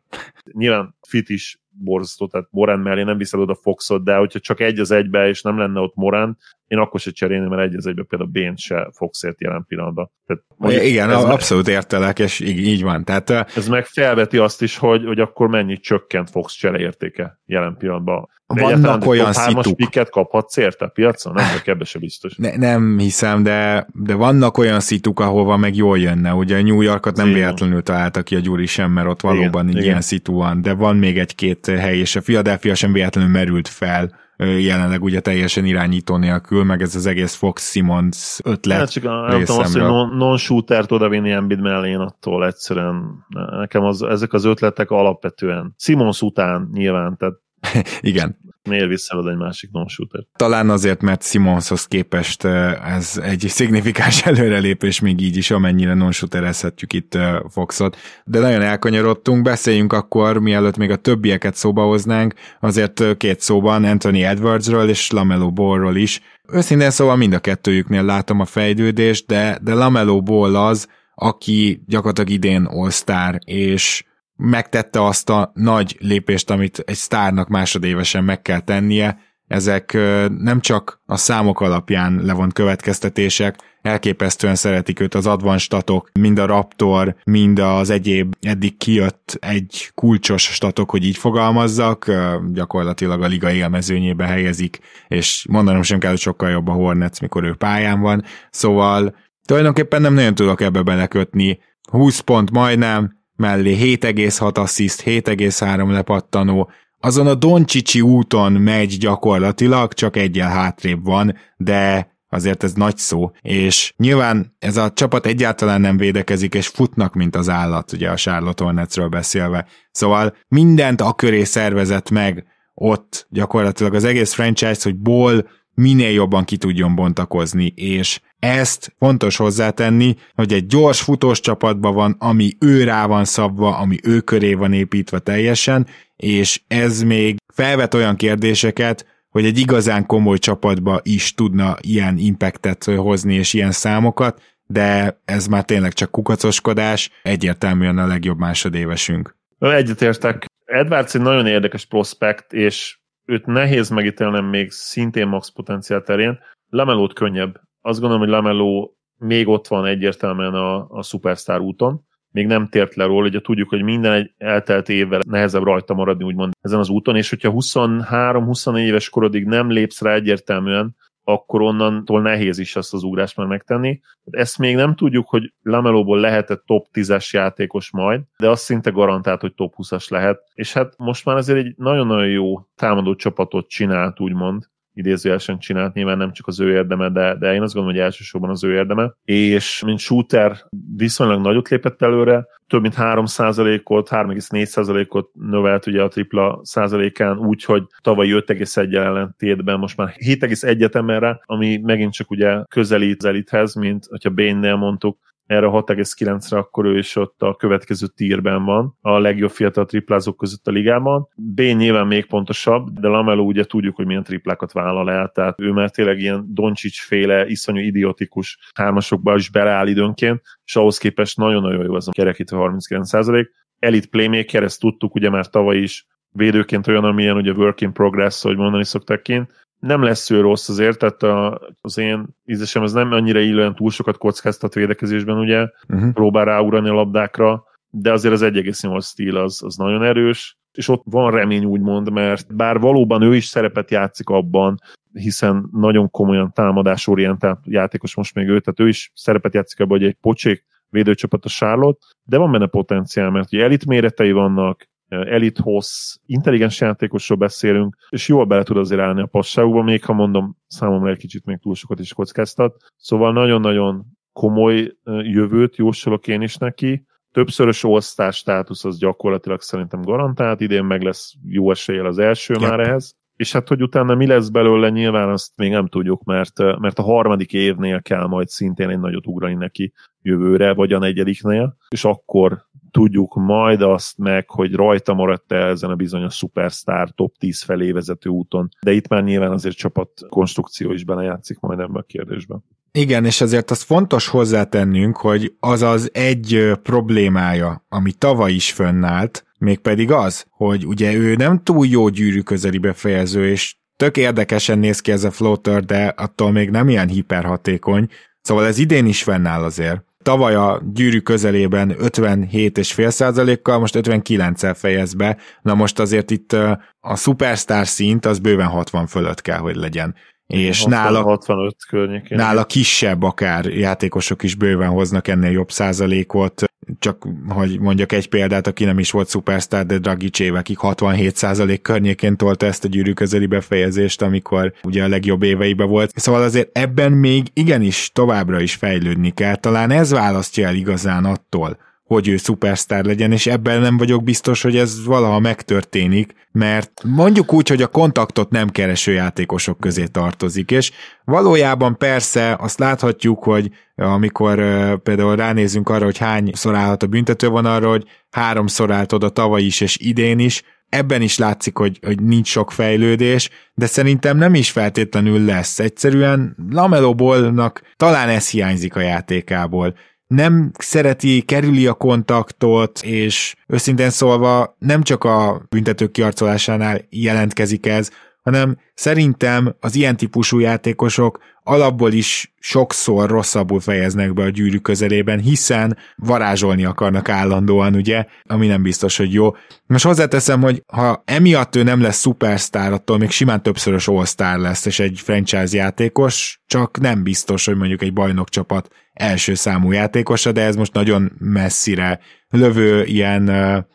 Nyilván fit is borzasztó, tehát Morán mellé nem viszed oda Foxot, de hogyha csak egy az egybe, és nem lenne ott Morán, én akkor se cserélném, mert egy az egybe például Bén se Foxért jelen pillanatban. Tehát, Igen, ez abszolút meg, értelek, és így, így van. Tehát, ez meg felveti azt is, hogy, hogy akkor mennyi csökkent Fox csereértéke jelen pillanatban. Vannak olyan szituk. piket kaphatsz érte a piacon? Nem vagyok ebbe se biztos. Ne, nem hiszem, de, de vannak olyan szituk, ahova meg jól jönne. Ugye New Yorkot nem véletlenül találta ki a Gyuri sem, mert ott valóban igen, ilyen szitu van, de van még egy-két hely, és a Philadelphia sem véletlenül merült fel jelenleg ugye teljesen irányító nélkül, meg ez az egész Fox Simons ötlet hát csak nem tudom azt, hogy non-shootert odavinni Embiid mellé, én attól egyszerűen nekem az, ezek az ötletek alapvetően Simons után nyilván, tehát [LAUGHS] Igen. Miért visszalad egy másik non-shooter? Talán azért, mert Simonshoz képest ez egy szignifikáns [LAUGHS] előrelépés még így is, amennyire non-shooterezhetjük itt Foxot. De nagyon elkanyarodtunk, beszéljünk akkor, mielőtt még a többieket szóba hoznánk, azért két szóban Anthony Edwardsról és Lamelo Ballról is. Őszintén szóval mind a kettőjüknél látom a fejlődést, de, de Lamelo Ball az, aki gyakorlatilag idén all és megtette azt a nagy lépést, amit egy sztárnak másodévesen meg kell tennie. Ezek nem csak a számok alapján levont következtetések, elképesztően szeretik őt az advanced statok, mind a Raptor, mind az egyéb eddig kijött egy kulcsos statok, hogy így fogalmazzak, gyakorlatilag a liga élmezőnyébe helyezik, és mondanom sem kell, hogy sokkal jobb a Hornets, mikor ő pályán van, szóval tulajdonképpen nem nagyon tudok ebbe belekötni, 20 pont majdnem, mellé 7,6 assziszt, 7,3 lepattanó, azon a Doncsicsi úton megy gyakorlatilag, csak egyel hátrébb van, de azért ez nagy szó, és nyilván ez a csapat egyáltalán nem védekezik, és futnak, mint az állat, ugye a Charlotte Hornetsről beszélve. Szóval mindent a köré szervezett meg ott gyakorlatilag az egész franchise, hogy ból minél jobban ki tudjon bontakozni, és ezt fontos hozzátenni, hogy egy gyors futós csapatban van, ami ő rá van szabva, ami ő köré van építve teljesen, és ez még felvet olyan kérdéseket, hogy egy igazán komoly csapatba is tudna ilyen impactet hozni és ilyen számokat, de ez már tényleg csak kukacoskodás, egyértelműen a legjobb másodévesünk. Egyetértek. Edwards egy nagyon érdekes prospekt, és őt nehéz megítélnem még szintén max potenciál terén. Lemelót könnyebb. Azt gondolom, hogy Lemeló még ott van egyértelműen a, a szupersztár úton, még nem tért le róla, ugye tudjuk, hogy minden egy eltelt évvel nehezebb rajta maradni, úgymond ezen az úton, és hogyha 23-24 éves korodig nem lépsz rá egyértelműen, akkor onnantól nehéz is ezt az ugrást már megtenni. Ezt még nem tudjuk, hogy Lamelóból lehet-e top 10-es játékos majd, de azt szinte garantált, hogy top 20-as lehet. És hát most már azért egy nagyon-nagyon jó támadó csapatot csinált, úgymond, idézőjelesen csinált, nyilván nem csak az ő érdeme, de, de én azt gondolom, hogy elsősorban az ő érdeme. És mint shooter viszonylag nagyot lépett előre, több mint 3%-ot, 3,4%-ot növelt ugye a tripla százalékán, úgyhogy tavaly 5,1 ellentétben most már 7,1-et emelre, ami megint csak ugye közelít az elithez, mint hogyha Bane-nél mondtuk, erre 6,9-re, akkor ő is ott a következő tírben van, a legjobb fiatal triplázók között a ligában. B nyilván még pontosabb, de Lamelo ugye tudjuk, hogy milyen triplákat vállal el, tehát ő már tényleg ilyen Doncsics féle, iszonyú idiotikus hármasokba is beleáll időnként, és ahhoz képest nagyon-nagyon jó az a kerekítő 39% Elit playmaker, ezt tudtuk ugye már tavaly is, védőként olyan, amilyen ugye work in progress, hogy mondani szokták kint, nem lesz ő rossz azért, tehát a, az én ízesem az nem annyira illően túl sokat kockáztat védekezésben, ugye, uh-huh. próbál ráugrani a labdákra, de azért az 1,8 stíl az, az nagyon erős, és ott van remény úgymond, mert bár valóban ő is szerepet játszik abban, hiszen nagyon komolyan támadásorientált játékos most még ő, tehát ő is szerepet játszik abban, hogy egy pocsék védőcsapat a Charlotte, de van benne potenciál, mert ugye elit méretei vannak, elit hossz, intelligens játékosról beszélünk, és jól bele tud azért állni a passágukba, még ha mondom, számomra egy kicsit még túl sokat is kockáztat. Szóval nagyon-nagyon komoly jövőt jósolok én is neki. Többszörös osztás státusz az gyakorlatilag szerintem garantált, idén meg lesz jó eséllyel az első yep. már ehhez. És hát, hogy utána mi lesz belőle, nyilván azt még nem tudjuk, mert, mert a harmadik évnél kell majd szintén egy nagyot ugrani neki jövőre, vagy a negyediknél, és akkor tudjuk majd azt meg, hogy rajta maradt-e ezen a bizonyos superstar top 10 felé vezető úton. De itt már nyilván azért csapat konstrukció is belejátszik majd ebbe a kérdésben. Igen, és azért az fontos hozzátennünk, hogy az az egy problémája, ami tavaly is fönnállt, mégpedig az, hogy ugye ő nem túl jó gyűrű közeli befejező, és tök érdekesen néz ki ez a floater, de attól még nem ilyen hiperhatékony, szóval ez idén is fennáll azért tavaly a gyűrű közelében 57,5%-kal, most 59-el fejez be, na most azért itt a superstar szint az bőven 60 fölött kell, hogy legyen. És 60, nála, 65 környékén. nála kisebb akár játékosok is bőven hoznak ennél jobb százalékot, csak hogy mondjak egy példát, aki nem is volt szupersztár, de Dragic akik 67 százalék környékén tolta ezt a gyűrű közeli befejezést, amikor ugye a legjobb éveiben volt. Szóval azért ebben még igenis továbbra is fejlődni kell. Talán ez választja el igazán attól, hogy ő szupersztár legyen, és ebben nem vagyok biztos, hogy ez valaha megtörténik, mert mondjuk úgy, hogy a kontaktot nem kereső játékosok közé tartozik, és valójában persze azt láthatjuk, hogy amikor például ránézünk arra, hogy hányszor állhat a büntető van arra, hogy háromszor állt oda tavaly is és idén is, ebben is látszik, hogy, hogy nincs sok fejlődés, de szerintem nem is feltétlenül lesz. Egyszerűen Lamelóbolnak talán ez hiányzik a játékából nem szereti, kerüli a kontaktot, és őszintén szólva nem csak a büntetők kiarcolásánál jelentkezik ez, hanem szerintem az ilyen típusú játékosok alapból is sokszor rosszabbul fejeznek be a gyűrű közelében, hiszen varázsolni akarnak állandóan, ugye, ami nem biztos, hogy jó. Most hozzáteszem, hogy ha emiatt ő nem lesz szupersztár, attól még simán többszörös all lesz, és egy franchise játékos, csak nem biztos, hogy mondjuk egy bajnokcsapat első számú játékosa, de ez most nagyon messzire lövő ilyen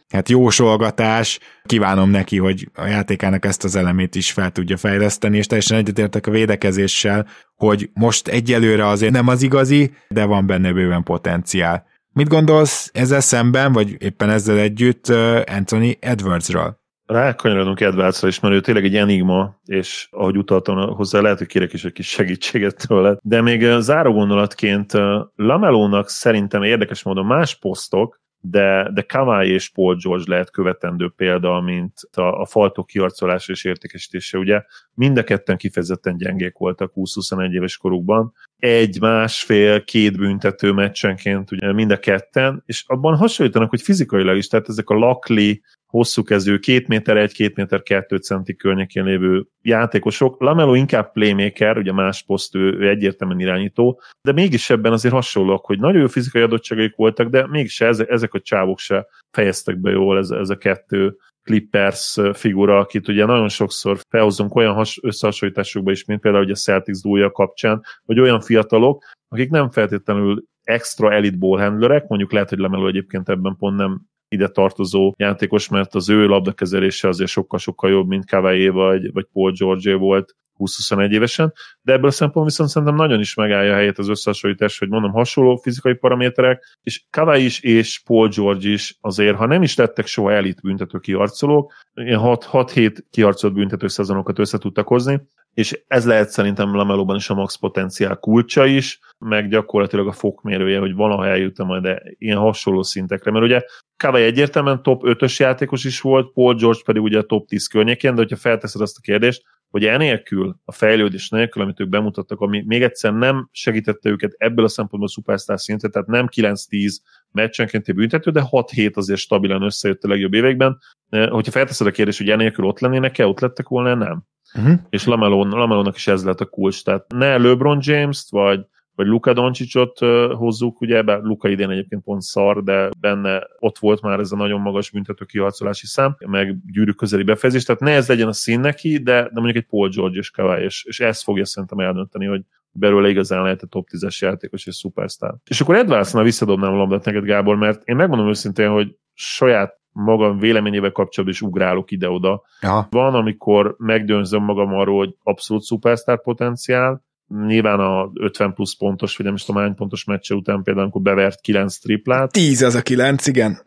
hát jósolgatás. Kívánom neki, hogy a játékának ezt az elemét is fel tudja fejleszteni, és teljesen egyetértek a védekezéssel, hogy most egyelőre azért nem az igazi, de van benne bőven potenciál. Mit gondolsz ezzel szemben, vagy éppen ezzel együtt Anthony Edwardsról? Rákanyarodunk Edwardsra is, mert ő tényleg egy enigma, és ahogy utaltam hozzá, lehet, hogy kérek is egy kis segítséget tőle. De még záró gondolatként Lamelónak szerintem érdekes módon más posztok, de, de Kawai és Paul George lehet követendő példa, mint a, a faltok kiarcolása és értékesítése. Ugye mind a ketten kifejezetten gyengék voltak 20-21 éves korukban. Egy, másfél, két büntető meccsenként ugye mind a ketten, és abban hasonlítanak, hogy fizikailag is, tehát ezek a lakli, hosszú kezű, két méter egy, két méter kettő centi környékén lévő játékosok. Lamelo inkább playmaker, ugye más poszt, ő, ő egyértelműen irányító, de mégis ebben azért hasonlóak, hogy nagyon jó fizikai adottságaik voltak, de mégis ezek, ezek a csávok se fejeztek be jól ez, ez a kettő Clippers figura, akit ugye nagyon sokszor felhozunk olyan has, összehasonlításokba is, mint például ugye Celtics dúlja kapcsán, vagy olyan fiatalok, akik nem feltétlenül extra elite ballhandlerek, mondjuk lehet, hogy Lemelő egyébként ebben pont nem ide tartozó játékos, mert az ő labdakezelése azért sokkal-sokkal jobb, mint Kawai vagy, vagy Paul George volt 20-21 évesen, de ebből a szempontból viszont szerintem nagyon is megállja a helyét az összehasonlítás, hogy mondom, hasonló fizikai paraméterek, és Kawai is és Paul George is azért, ha nem is lettek soha elit büntető kiarcolók, ilyen 6-7 kiarcolt büntető szezonokat össze tudtak hozni, és ez lehet szerintem Lamelóban is a max potenciál kulcsa is, meg gyakorlatilag a fokmérője, hogy valaha eljutna majd de ilyen hasonló szintekre, mert ugye Kawai egyértelműen top 5-ös játékos is volt, Paul George pedig ugye a top 10 környékén, de hogyha felteszed azt a kérdést, hogy enélkül, a fejlődés nélkül, amit ők bemutattak, ami még egyszer nem segítette őket ebből a szempontból a szupersztár szintet, tehát nem 9-10 meccsenkénti büntető, de 6-7 azért stabilan összejött a legjobb években. Eh, hogyha felteszed a kérdést, hogy enélkül ott lennének-e, ott lettek volna, nem. Uh-huh. És Lamelónak is ez lett a kulcs, tehát ne LeBron James-t, vagy vagy Luka Doncsicsot hozzuk, ugye, bár Luka idén egyébként pont szar, de benne ott volt már ez a nagyon magas büntető kiharcolási szám, meg gyűrű közeli befejezés, tehát ne ez legyen a szín neki, de, de mondjuk egy Paul George és Kawai, és, és ez fogja szerintem eldönteni, hogy belőle igazán lehet a top 10-es játékos és szupersztár. És akkor Edwardsnál visszadobnám a labdát neked, Gábor, mert én megmondom őszintén, hogy saját magam véleményével kapcsolatban is ugrálok ide-oda. Aha. Van, amikor megdönzöm magam arról, hogy abszolút szupersztár potenciál, nyilván a 50 plusz pontos, vagy nem is tudom hány pontos meccse után például, amikor bevert 9 triplát. 10 az a 9, igen.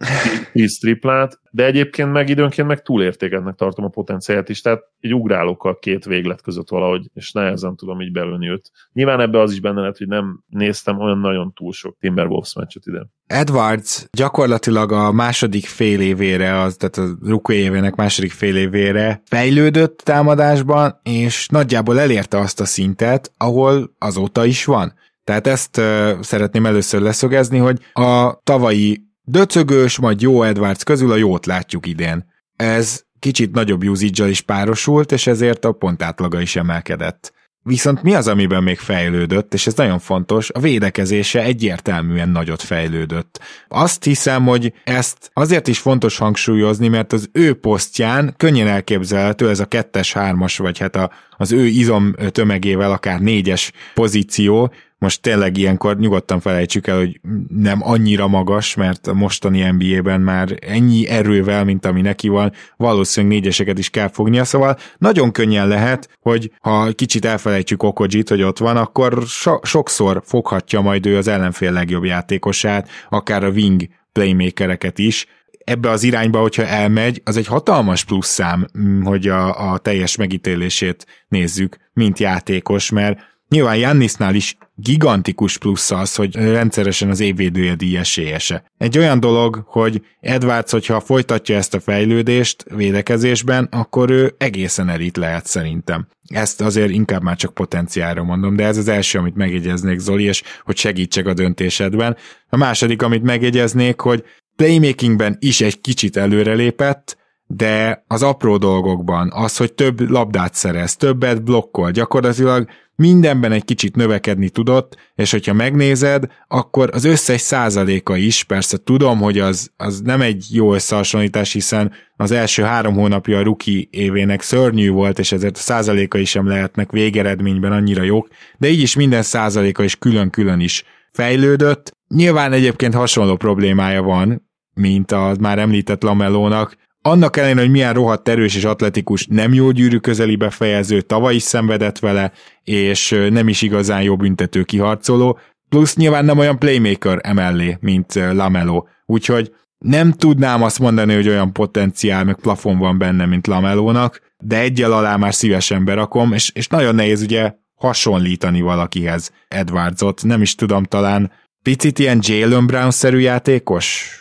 10 triplát, de egyébként meg időnként meg túlértékednek tartom a potenciált is, tehát így ugrálok a két véglet között valahogy, és nehezen tudom így belőni őt. Nyilván ebbe az is benne lett, hogy nem néztem olyan nagyon túl sok Timberwolves meccset ide. Edwards gyakorlatilag a második fél évére, az, tehát a rookie évének második fél évére fejlődött támadásban, és nagyjából elérte azt a szintet, ahol azóta is van. Tehát ezt uh, szeretném először leszögezni, hogy a tavalyi döcögős, majd jó Edwards közül a jót látjuk idén. Ez kicsit nagyobb usage is párosult, és ezért a pontátlaga is emelkedett. Viszont mi az, amiben még fejlődött, és ez nagyon fontos, a védekezése egyértelműen nagyot fejlődött. Azt hiszem, hogy ezt azért is fontos hangsúlyozni, mert az ő posztján könnyen elképzelhető ez a kettes, hármas, vagy hát a, az ő izom tömegével akár négyes pozíció, most tényleg ilyenkor nyugodtan felejtsük el, hogy nem annyira magas, mert a mostani NBA-ben már ennyi erővel, mint ami neki van, valószínűleg négyeseket is kell fognia, szóval nagyon könnyen lehet, hogy ha kicsit elfelejtjük Okojit, hogy ott van, akkor so- sokszor foghatja majd ő az ellenfél legjobb játékosát, akár a wing playmakereket is, ebbe az irányba, hogyha elmegy, az egy hatalmas plusz szám, mm, hogy a, a teljes megítélését nézzük, mint játékos, mert Nyilván Jannisnál is gigantikus plusz az, hogy rendszeresen az évvédője díj esélyese. Egy olyan dolog, hogy Edwards, hogyha folytatja ezt a fejlődést védekezésben, akkor ő egészen elit lehet szerintem. Ezt azért inkább már csak potenciálra mondom, de ez az első, amit megjegyeznék Zoli, és hogy segítsek a döntésedben. A második, amit megjegyeznék, hogy playmakingben is egy kicsit előrelépett, de az apró dolgokban, az, hogy több labdát szerez, többet blokkol, gyakorlatilag mindenben egy kicsit növekedni tudott, és hogyha megnézed, akkor az összes százaléka is, persze tudom, hogy az, az nem egy jó összehasonlítás, hiszen az első három hónapja a ruki évének szörnyű volt, és ezért a százalékai sem lehetnek végeredményben annyira jók, de így is minden százaléka is külön-külön is fejlődött. Nyilván egyébként hasonló problémája van, mint a már említett Lamelónak, annak ellenére, hogy milyen rohadt erős és atletikus, nem jó gyűrű közeli befejező, tavaly is szenvedett vele, és nem is igazán jó büntető kiharcoló, plusz nyilván nem olyan playmaker emellé, mint Lamelo. Úgyhogy nem tudnám azt mondani, hogy olyan potenciál, meg plafon van benne, mint Lamelónak, de egyel alá már szívesen berakom, és, és nagyon nehéz ugye hasonlítani valakihez Edwardsot, nem is tudom, talán picit ilyen Jalen Brown-szerű játékos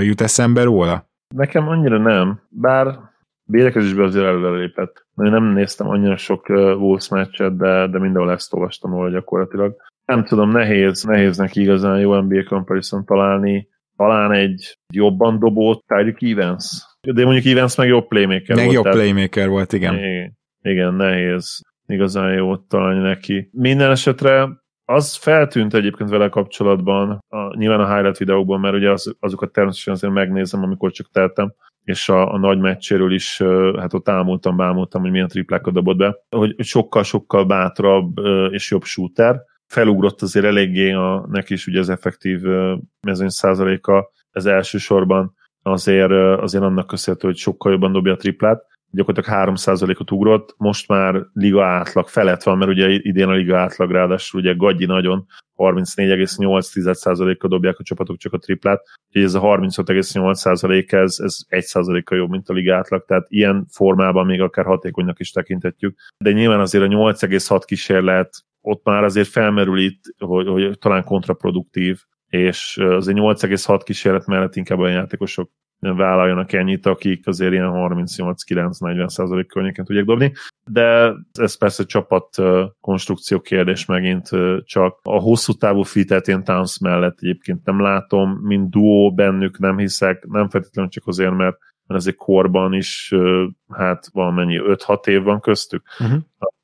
jut eszembe róla? Nekem annyira nem, bár védekezésben azért előre lépett. Én nem néztem annyira sok Wolves meccset, de, de mindenhol ezt olvastam róla gyakorlatilag. Nem tudom, nehéz, nehéz neki igazán jó NBA comparison találni. Talán egy jobban dobó Tyreek Evans. De mondjuk Evans meg jobb playmaker meg volt. jobb playmaker volt, igen. Igen, igen, nehéz igazán jó találni neki. Minden esetre az feltűnt egyébként vele kapcsolatban, a, nyilván a highlight videókban, mert ugye az, azokat természetesen azért megnézem, amikor csak teltem, és a, a nagy meccséről is, hát ott ámultam, bámultam, hogy milyen triplákat dobott be, hogy sokkal-sokkal bátrabb és jobb shooter, felugrott azért eléggé a, neki is ugye az effektív mezőny százaléka, ez elsősorban azért, azért annak köszönhető, hogy sokkal jobban dobja a triplát, gyakorlatilag 3%-ot ugrott, most már liga átlag felett van, mert ugye idén a liga átlag ráadásul ugye Gagyi nagyon 34,8%-kal dobják a csapatok csak a triplát, úgyhogy ez a 35,8% ez, ez 1%-kal jobb, mint a liga átlag, tehát ilyen formában még akár hatékonynak is tekintetjük. De nyilván azért a 8,6 kísérlet ott már azért felmerül itt, hogy, hogy talán kontraproduktív, és azért 8,6 kísérlet mellett inkább olyan játékosok vállaljanak ennyit, akik azért ilyen 38-9-40 százalék környéken tudják dobni, de ez persze csapat konstrukció kérdés megint csak. A hosszú távú fitet én Towns mellett egyébként nem látom, mint duó bennük nem hiszek, nem feltétlenül csak azért, mert mert azért korban is, hát valamennyi 5-6 év van köztük. Uh-huh.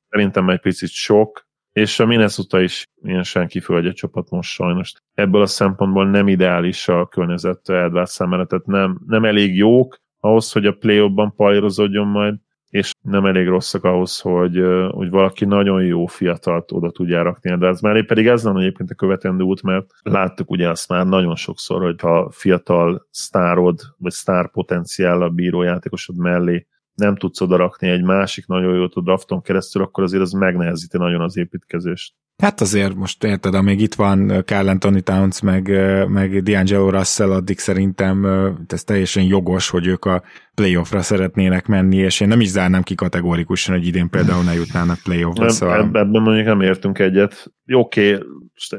Szerintem egy picit sok, és a Minnesota is ilyen senki földje csapat most sajnos. Ebből a szempontból nem ideális a környezet Edward számára, tehát nem, nem elég jók ahhoz, hogy a play-offban palírozódjon majd, és nem elég rosszak ahhoz, hogy, hogy valaki nagyon jó fiatalt oda tudja rakni de ez mellé, pedig ez nem egyébként a követendő út, mert láttuk ugye azt már nagyon sokszor, hogy ha fiatal sztárod, vagy sztár potenciál a bírójátékosod mellé nem tudsz oda rakni egy másik nagyon jót a drafton keresztül, akkor azért az megnehezíti nagyon az építkezést. Hát azért most érted, amíg itt van Carl Anthony Towns, meg, meg D'Angelo Russell, addig szerintem ez teljesen jogos, hogy ők a playoffra szeretnének menni, és én nem is zárnám ki kategórikusan, hogy idén például ne jutnának playoffra. Szóval... Ebben mondjuk nem értünk egyet. Oké, okay,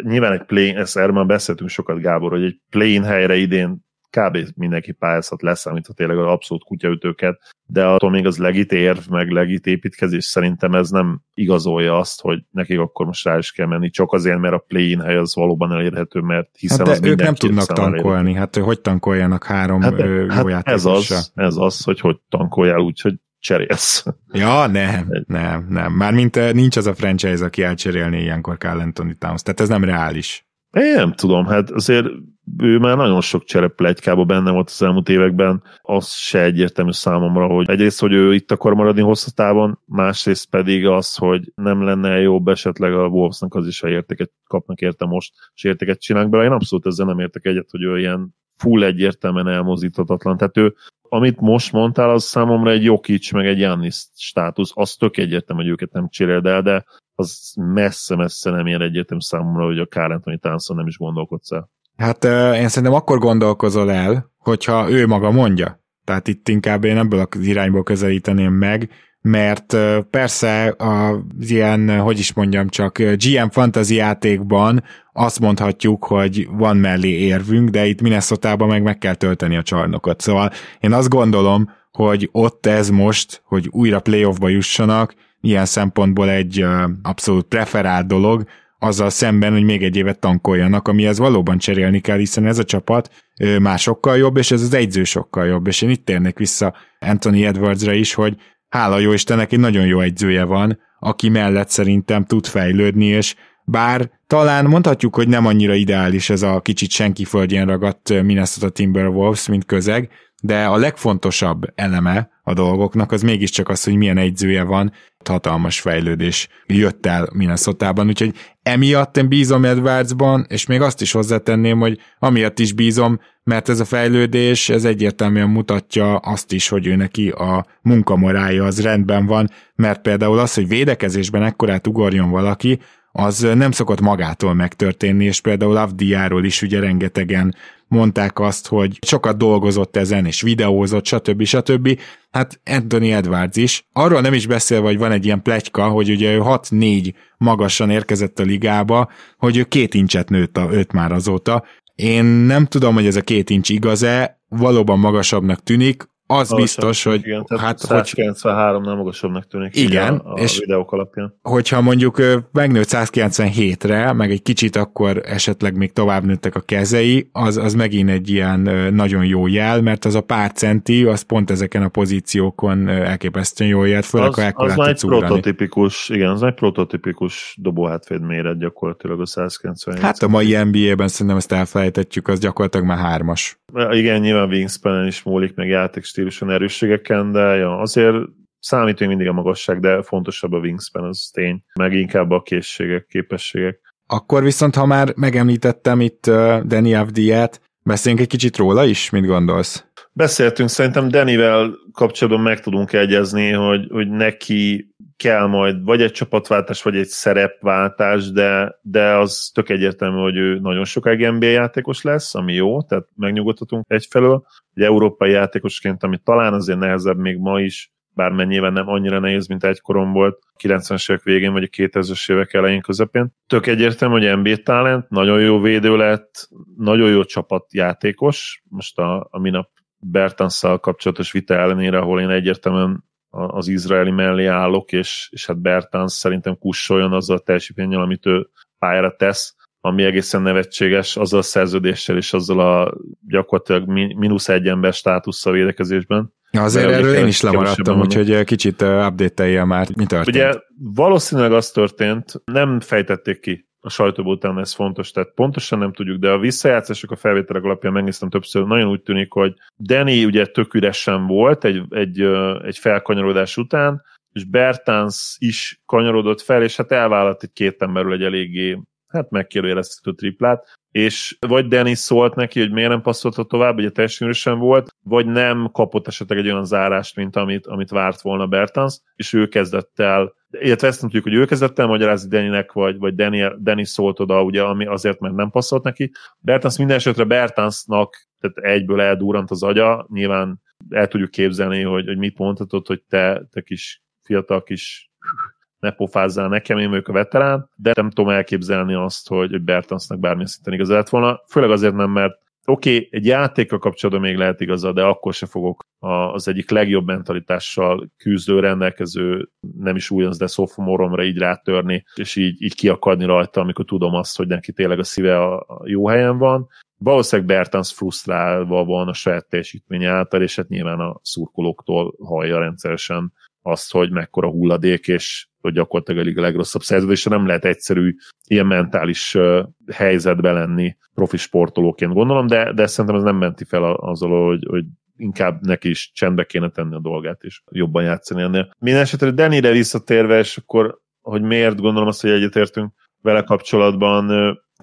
nyilván egy play, ezt erről már beszéltünk sokat, Gábor, hogy egy play-in helyre idén kb. mindenki pályázhat lesz, amit a tényleg az abszolút kutyaütőket, de attól még az legit érv, meg legit építkezés szerintem ez nem igazolja azt, hogy nekik akkor most rá is kell menni, csak azért, mert a play-in hely az valóban elérhető, mert hiszen hát de az ők nem tudnak tankolni, elérhető. hát hogy tankoljanak három hát, jó hát ez az, ez az, hogy hogy tankoljál úgy, hogy cserélsz. Ja, nem, nem, nem. Mármint nincs az a franchise, aki elcserélné ilyenkor Carl Anthony Towns, tehát ez nem reális. Én nem tudom, hát azért ő már nagyon sok csereplegykába benne volt az elmúlt években, az se egyértelmű számomra, hogy egyrészt, hogy ő itt akar maradni hosszatában, másrészt pedig az, hogy nem lenne jobb esetleg a Wolvesnak az is, ha értéket kapnak érte most, és értéket csinálnak bele. Én abszolút ezzel nem értek egyet, hogy ő ilyen full egyértelműen elmozdíthatatlan. Tehát ő, amit most mondtál, az számomra egy Jokic, meg egy Jannis státusz, az tök egyértelmű, hogy őket nem cseréld el, de az messze-messze nem ilyen egyértelmű számomra, hogy a Carl Anthony Townsend nem is gondolkodsz el. Hát én szerintem akkor gondolkozol el, hogyha ő maga mondja. Tehát itt inkább én ebből az irányból közelíteném meg, mert persze az ilyen, hogy is mondjam csak, GM fantasy játékban azt mondhatjuk, hogy van mellé érvünk, de itt minnesota meg meg kell tölteni a csarnokot. Szóval én azt gondolom, hogy ott ez most, hogy újra playoffba jussanak, ilyen szempontból egy abszolút preferált dolog, azzal szemben, hogy még egy évet tankoljanak, amihez valóban cserélni kell, hiszen ez a csapat már sokkal jobb, és ez az egyző sokkal jobb, és én itt térnek vissza Anthony Edwardsra is, hogy hála jó Istennek egy nagyon jó egyzője van, aki mellett szerintem tud fejlődni, és bár talán mondhatjuk, hogy nem annyira ideális ez a kicsit senki földjén ragadt Minnesota Timberwolves, mint közeg, de a legfontosabb eleme a dolgoknak az mégiscsak az, hogy milyen egyzője van, hatalmas fejlődés jött el Minnesota-ban, úgyhogy emiatt én bízom Edwardsban, és még azt is hozzátenném, hogy amiatt is bízom, mert ez a fejlődés, ez egyértelműen mutatja azt is, hogy ő neki a munkamorája az rendben van, mert például az, hogy védekezésben ekkorát ugorjon valaki, az nem szokott magától megtörténni, és például Avdiáról is ugye rengetegen mondták azt, hogy sokat dolgozott ezen, és videózott, stb. stb. Hát Anthony Edwards is. Arról nem is beszél, hogy van egy ilyen pletyka, hogy ugye ő 6-4 magasan érkezett a ligába, hogy ő két incset nőtt a, őt már azóta. Én nem tudom, hogy ez a két incs igaz-e, valóban magasabbnak tűnik, az biztos, hogy... Igen, hát 193 nem magasabbnak tűnik igen, a, a és videók alapján. Hogyha mondjuk megnőtt 197-re, meg egy kicsit akkor esetleg még tovább nőttek a kezei, az, az megint egy ilyen nagyon jó jel, mert az a pár centi, az pont ezeken a pozíciókon elképesztően jó jel, főleg az, ha az egy prototipikus, igen, az egy prototipikus dobóhátvéd méret gyakorlatilag a 197. Hát a mai NBA-ben szerintem ezt elfelejtetjük, az gyakorlatilag már hármas. Igen, nyilván wingspan is múlik, meg játék stíluson erősségeken, de ja, azért számít még mindig a magasság, de fontosabb a wingspan, az tény, meg inkább a készségek, képességek. Akkor viszont, ha már megemlítettem itt uh, Danny Avdiát, beszéljünk egy kicsit róla is, mit gondolsz? Beszéltünk, szerintem Denivel kapcsolatban meg tudunk egyezni, hogy, hogy neki kell majd vagy egy csapatváltás, vagy egy szerepváltás, de, de az tök egyértelmű, hogy ő nagyon sokáig NBA játékos lesz, ami jó, tehát megnyugodhatunk egyfelől. Egy európai játékosként, ami talán azért nehezebb még ma is, bár nyilván nem annyira nehéz, mint egykorom volt, 90-es évek végén, vagy a 2000-es évek elején közepén. Tök egyértelmű, hogy NBA talent, nagyon jó védő lett, nagyon jó csapatjátékos. Most a, a minap Bertanszal kapcsolatos vita ellenére, ahol én egyértelműen az izraeli mellé állok, és, és hát Bertans szerintem kussoljon azzal a teljesítménnyel, amit ő pályára tesz, ami egészen nevetséges, azzal a szerződéssel és azzal a gyakorlatilag mínusz egy ember státusszal védekezésben. Azért Mert erről én is lemaradtam, úgyhogy kicsit update már, mi történt? Ugye valószínűleg az történt, nem fejtették ki a sajtóból utána ez fontos, tehát pontosan nem tudjuk, de a visszajátszások a felvételek alapján megnéztem többször, nagyon úgy tűnik, hogy Danny ugye tök üresen volt egy, egy, egy felkanyarodás után, és Bertans is kanyarodott fel, és hát elvállalt egy két emberről egy eléggé hát megkérdőjelezhető triplát, és vagy Dennis szólt neki, hogy miért nem passzolta tovább, ugye teljesen volt, vagy nem kapott esetleg egy olyan zárást, mint amit, amit várt volna Bertans, és ő kezdett el, illetve ezt nem tudjuk, hogy ő kezdett el magyarázni Deninek, vagy, vagy Danny, Danny szólt oda, ugye, ami azért, mert nem passzolt neki. Bertans minden esetre Bertansnak tehát egyből eldurrant az agya, nyilván el tudjuk képzelni, hogy, hogy mit mondhatod, hogy te, te kis fiatal kis ne pofázzál nekem, én vagyok a veterán, de nem tudom elképzelni azt, hogy, Bertansnak bármilyen szinten igaz lett volna, főleg azért nem, mert oké, okay, egy játékkal kapcsolatban még lehet igaza, de akkor se fogok az egyik legjobb mentalitással küzdő, rendelkező, nem is újonc, de szofomoromra így rátörni, és így, így kiakadni rajta, amikor tudom azt, hogy neki tényleg a szíve a, jó helyen van. Valószínűleg Bertans frusztrálva van a saját teljesítménye által, és hát nyilván a szurkolóktól hallja rendszeresen azt, hogy mekkora hulladék, és hogy gyakorlatilag a legrosszabb szerződésre nem lehet egyszerű ilyen mentális helyzetbe lenni profi sportolóként gondolom, de, de szerintem ez nem menti fel azzal, hogy, hogy inkább neki is csendbe kéne tenni a dolgát, és jobban játszani ennél. Minden esetre Dennyre visszatérve, és akkor, hogy miért gondolom azt, hogy egyetértünk vele kapcsolatban,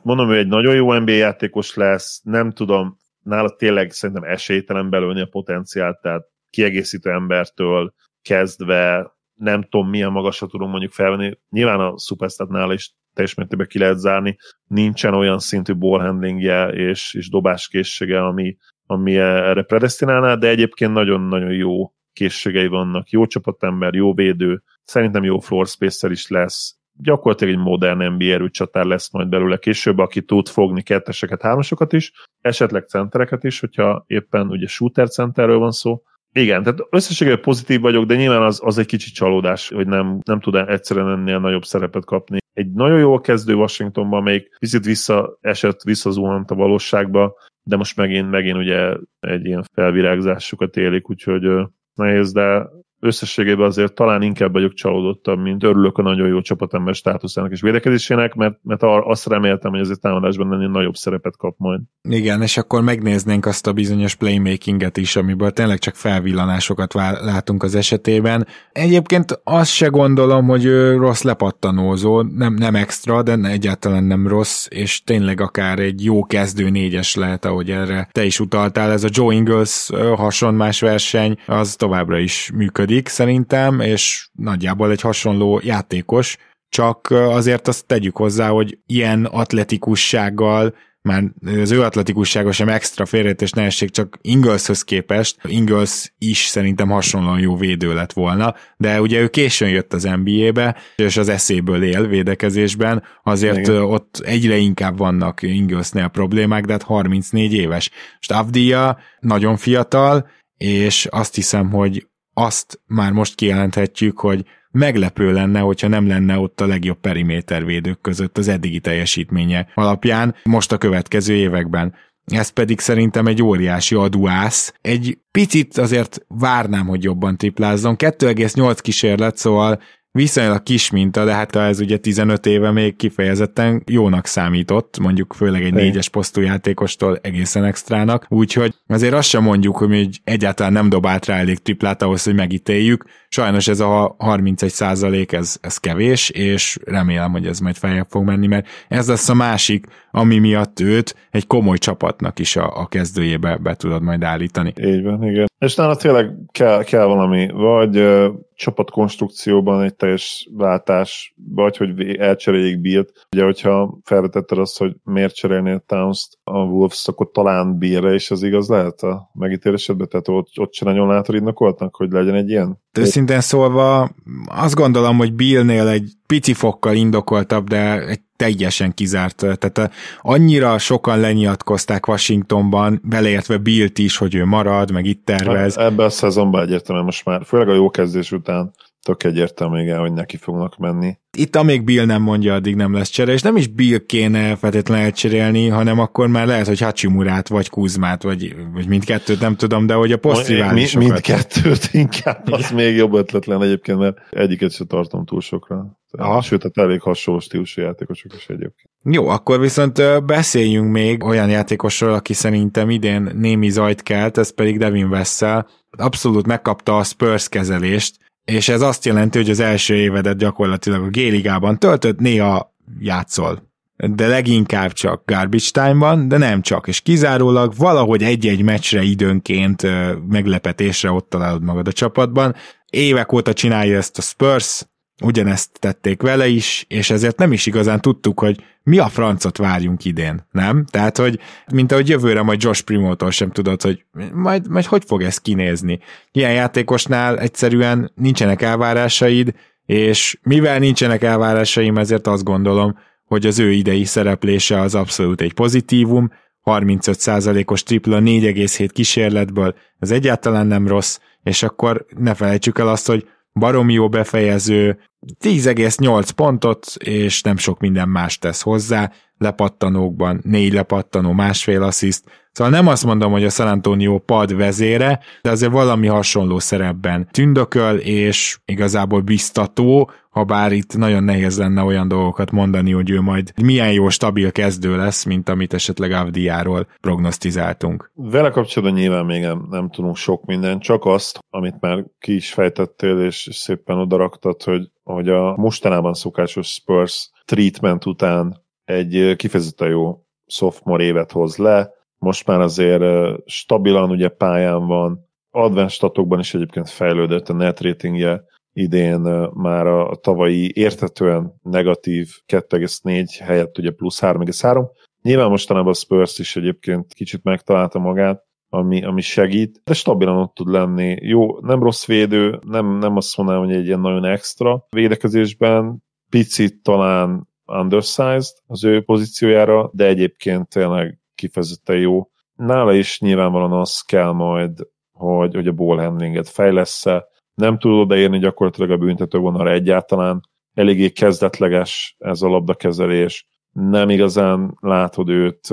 mondom, hogy egy nagyon jó NBA játékos lesz, nem tudom, nála tényleg szerintem esélytelen belőni a potenciált, tehát kiegészítő embertől kezdve nem tudom milyen magasra tudom mondjuk felvenni. Nyilván a Superstatnál is teljes mértékben ki lehet zárni. Nincsen olyan szintű ballhandlingje és, és dobáskészsége, ami, ami erre predestinálná, de egyébként nagyon-nagyon jó készségei vannak. Jó csapatember, jó védő, szerintem jó floor spacer is lesz. Gyakorlatilag egy modern NBA erőcsatár lesz majd belőle később, aki tud fogni ketteseket, hármasokat is, esetleg centereket is, hogyha éppen ugye shooter centerről van szó, igen, tehát összességében pozitív vagyok, de nyilván az, az egy kicsi csalódás, hogy nem, nem tud egyszerűen ennél nagyobb szerepet kapni. Egy nagyon jól kezdő Washingtonban, amelyik picit visszaesett, visszazuhant a valóságba, de most megint, megint ugye egy ilyen felvirágzásukat élik, úgyhogy nehéz, de összességében azért talán inkább vagyok csalódottabb, mint örülök a nagyon jó csapatember státuszának és védekezésének, mert, mert azt reméltem, hogy azért támadásban ennél nagyobb szerepet kap majd. Igen, és akkor megnéznénk azt a bizonyos playmakinget is, amiből tényleg csak felvillanásokat látunk az esetében. Egyébként azt se gondolom, hogy ő rossz lepattanózó, nem, nem extra, de egyáltalán nem rossz, és tényleg akár egy jó kezdő négyes lehet, ahogy erre te is utaltál. Ez a Joe Ingles hasonmás verseny, az továbbra is működik működik szerintem, és nagyjából egy hasonló játékos, csak azért azt tegyük hozzá, hogy ilyen atletikussággal már az ő atletikussága sem extra félrejtés nehézség, csak Ingleshöz képest. Ingles is szerintem hasonlóan jó védő lett volna, de ugye ő későn jött az NBA-be, és az eszéből él védekezésben, azért Igen. ott egyre inkább vannak Inglesnél problémák, de hát 34 éves. Stavdia nagyon fiatal, és azt hiszem, hogy azt már most kijelenthetjük, hogy meglepő lenne, hogyha nem lenne ott a legjobb perimétervédők között az eddigi teljesítménye alapján most a következő években. Ez pedig szerintem egy óriási aduász. Egy picit azért várnám, hogy jobban triplázzon. 2,8 kísérlet, szóval viszonylag kis minta, de hát ez ugye 15 éve még kifejezetten jónak számított, mondjuk főleg egy négyes posztú játékostól egészen extrának, úgyhogy azért azt sem mondjuk, hogy még egyáltalán nem dobált rá elég triplát ahhoz, hogy megítéljük. Sajnos ez a 31 százalék, ez, ez kevés, és remélem, hogy ez majd feljebb fog menni, mert ez lesz a másik, ami miatt őt egy komoly csapatnak is a, a kezdőjébe be tudod majd állítani. Így van, igen. És nála tényleg kell, kell valami, vagy csapatkonstrukcióban egy teljes váltás, vagy hogy elcseréljék Bill-t. Ugye, hogyha felvetetted azt, hogy miért cserélnél towns a Wolves, akkor talán Bill-re is az igaz lehet a megítélésedben? Tehát ott, ott se nagyon látod indokoltnak, hogy legyen egy ilyen? Őszintén szólva azt gondolom, hogy Billnél egy pici fokkal indokoltabb, de egy teljesen kizárt. Tehát annyira sokan lenyilatkozták Washingtonban, beleértve Billt is, hogy ő marad, meg itt tervez. Hát ebben a szezonban egyértelműen most már, főleg a jó kezdés után tök egyértelmű, igen, hogy neki fognak menni. Itt amíg Bill nem mondja, addig nem lesz csere, és nem is Bill kéne feltétlenül elcserélni, hanem akkor már lehet, hogy Hachimurát, vagy Kuzmát, vagy, vagy mindkettőt, nem tudom, de hogy a posztriválisokat. Mi, mindkettőt [LAUGHS] inkább, az még jobb ötletlen egyébként, mert egyiket sem tartom túl sokra. Aha. Sőt, hát elég hasonló stílusú játékosok is egyébként. Jó, akkor viszont beszéljünk még olyan játékosról, aki szerintem idén némi zajt kelt, ez pedig Devin Vessel. Abszolút megkapta a Spurs kezelést, és ez azt jelenti, hogy az első évedet gyakorlatilag a G-ligában töltött, néha játszol. De leginkább csak garbage time-ban, de nem csak, és kizárólag valahogy egy-egy meccsre időnként meglepetésre ott találod magad a csapatban. Évek óta csinálja ezt a Spurs, ugyanezt tették vele is, és ezért nem is igazán tudtuk, hogy mi a francot várjunk idén, nem? Tehát, hogy mint ahogy jövőre majd Josh Primótól sem tudod, hogy majd, majd hogy fog ez kinézni. Ilyen játékosnál egyszerűen nincsenek elvárásaid, és mivel nincsenek elvárásaim, ezért azt gondolom, hogy az ő idei szereplése az abszolút egy pozitívum, 35%-os tripla 4,7 kísérletből, ez egyáltalán nem rossz, és akkor ne felejtsük el azt, hogy baromi jó befejező, 10,8 pontot, és nem sok minden más tesz hozzá, lepattanókban négy lepattanó, másfél assziszt, Szóval nem azt mondom, hogy a San Antonio pad vezére, de azért valami hasonló szerepben tündököl, és igazából biztató, ha bár itt nagyon nehéz lenne olyan dolgokat mondani, hogy ő majd milyen jó stabil kezdő lesz, mint amit esetleg Avdiáról prognosztizáltunk. Vele kapcsolatban nyilván még nem, nem tudunk sok mindent, csak azt, amit már ki is fejtettél, és szépen odaraktad, hogy, hogy a mostanában szokásos Spurs treatment után egy kifejezetten jó sophomore évet hoz le, most már azért stabilan ugye pályán van, advanced statokban is egyébként fejlődött a net ratingje, idén már a, tavalyi értetően negatív 2,4 helyett ugye plusz 3,3. Nyilván mostanában a Spurs is egyébként kicsit megtalálta magát, ami, ami segít, de stabilan ott tud lenni. Jó, nem rossz védő, nem, nem azt mondanám, hogy egy ilyen nagyon extra védekezésben, picit talán undersized az ő pozíciójára, de egyébként tényleg kifejezetten jó. Nála is nyilvánvalóan az kell majd, hogy, hogy a ball handlinget fejlesz-e. Nem tud odaérni gyakorlatilag a büntetővonalra egyáltalán. Eléggé kezdetleges ez a labdakezelés. Nem igazán látod őt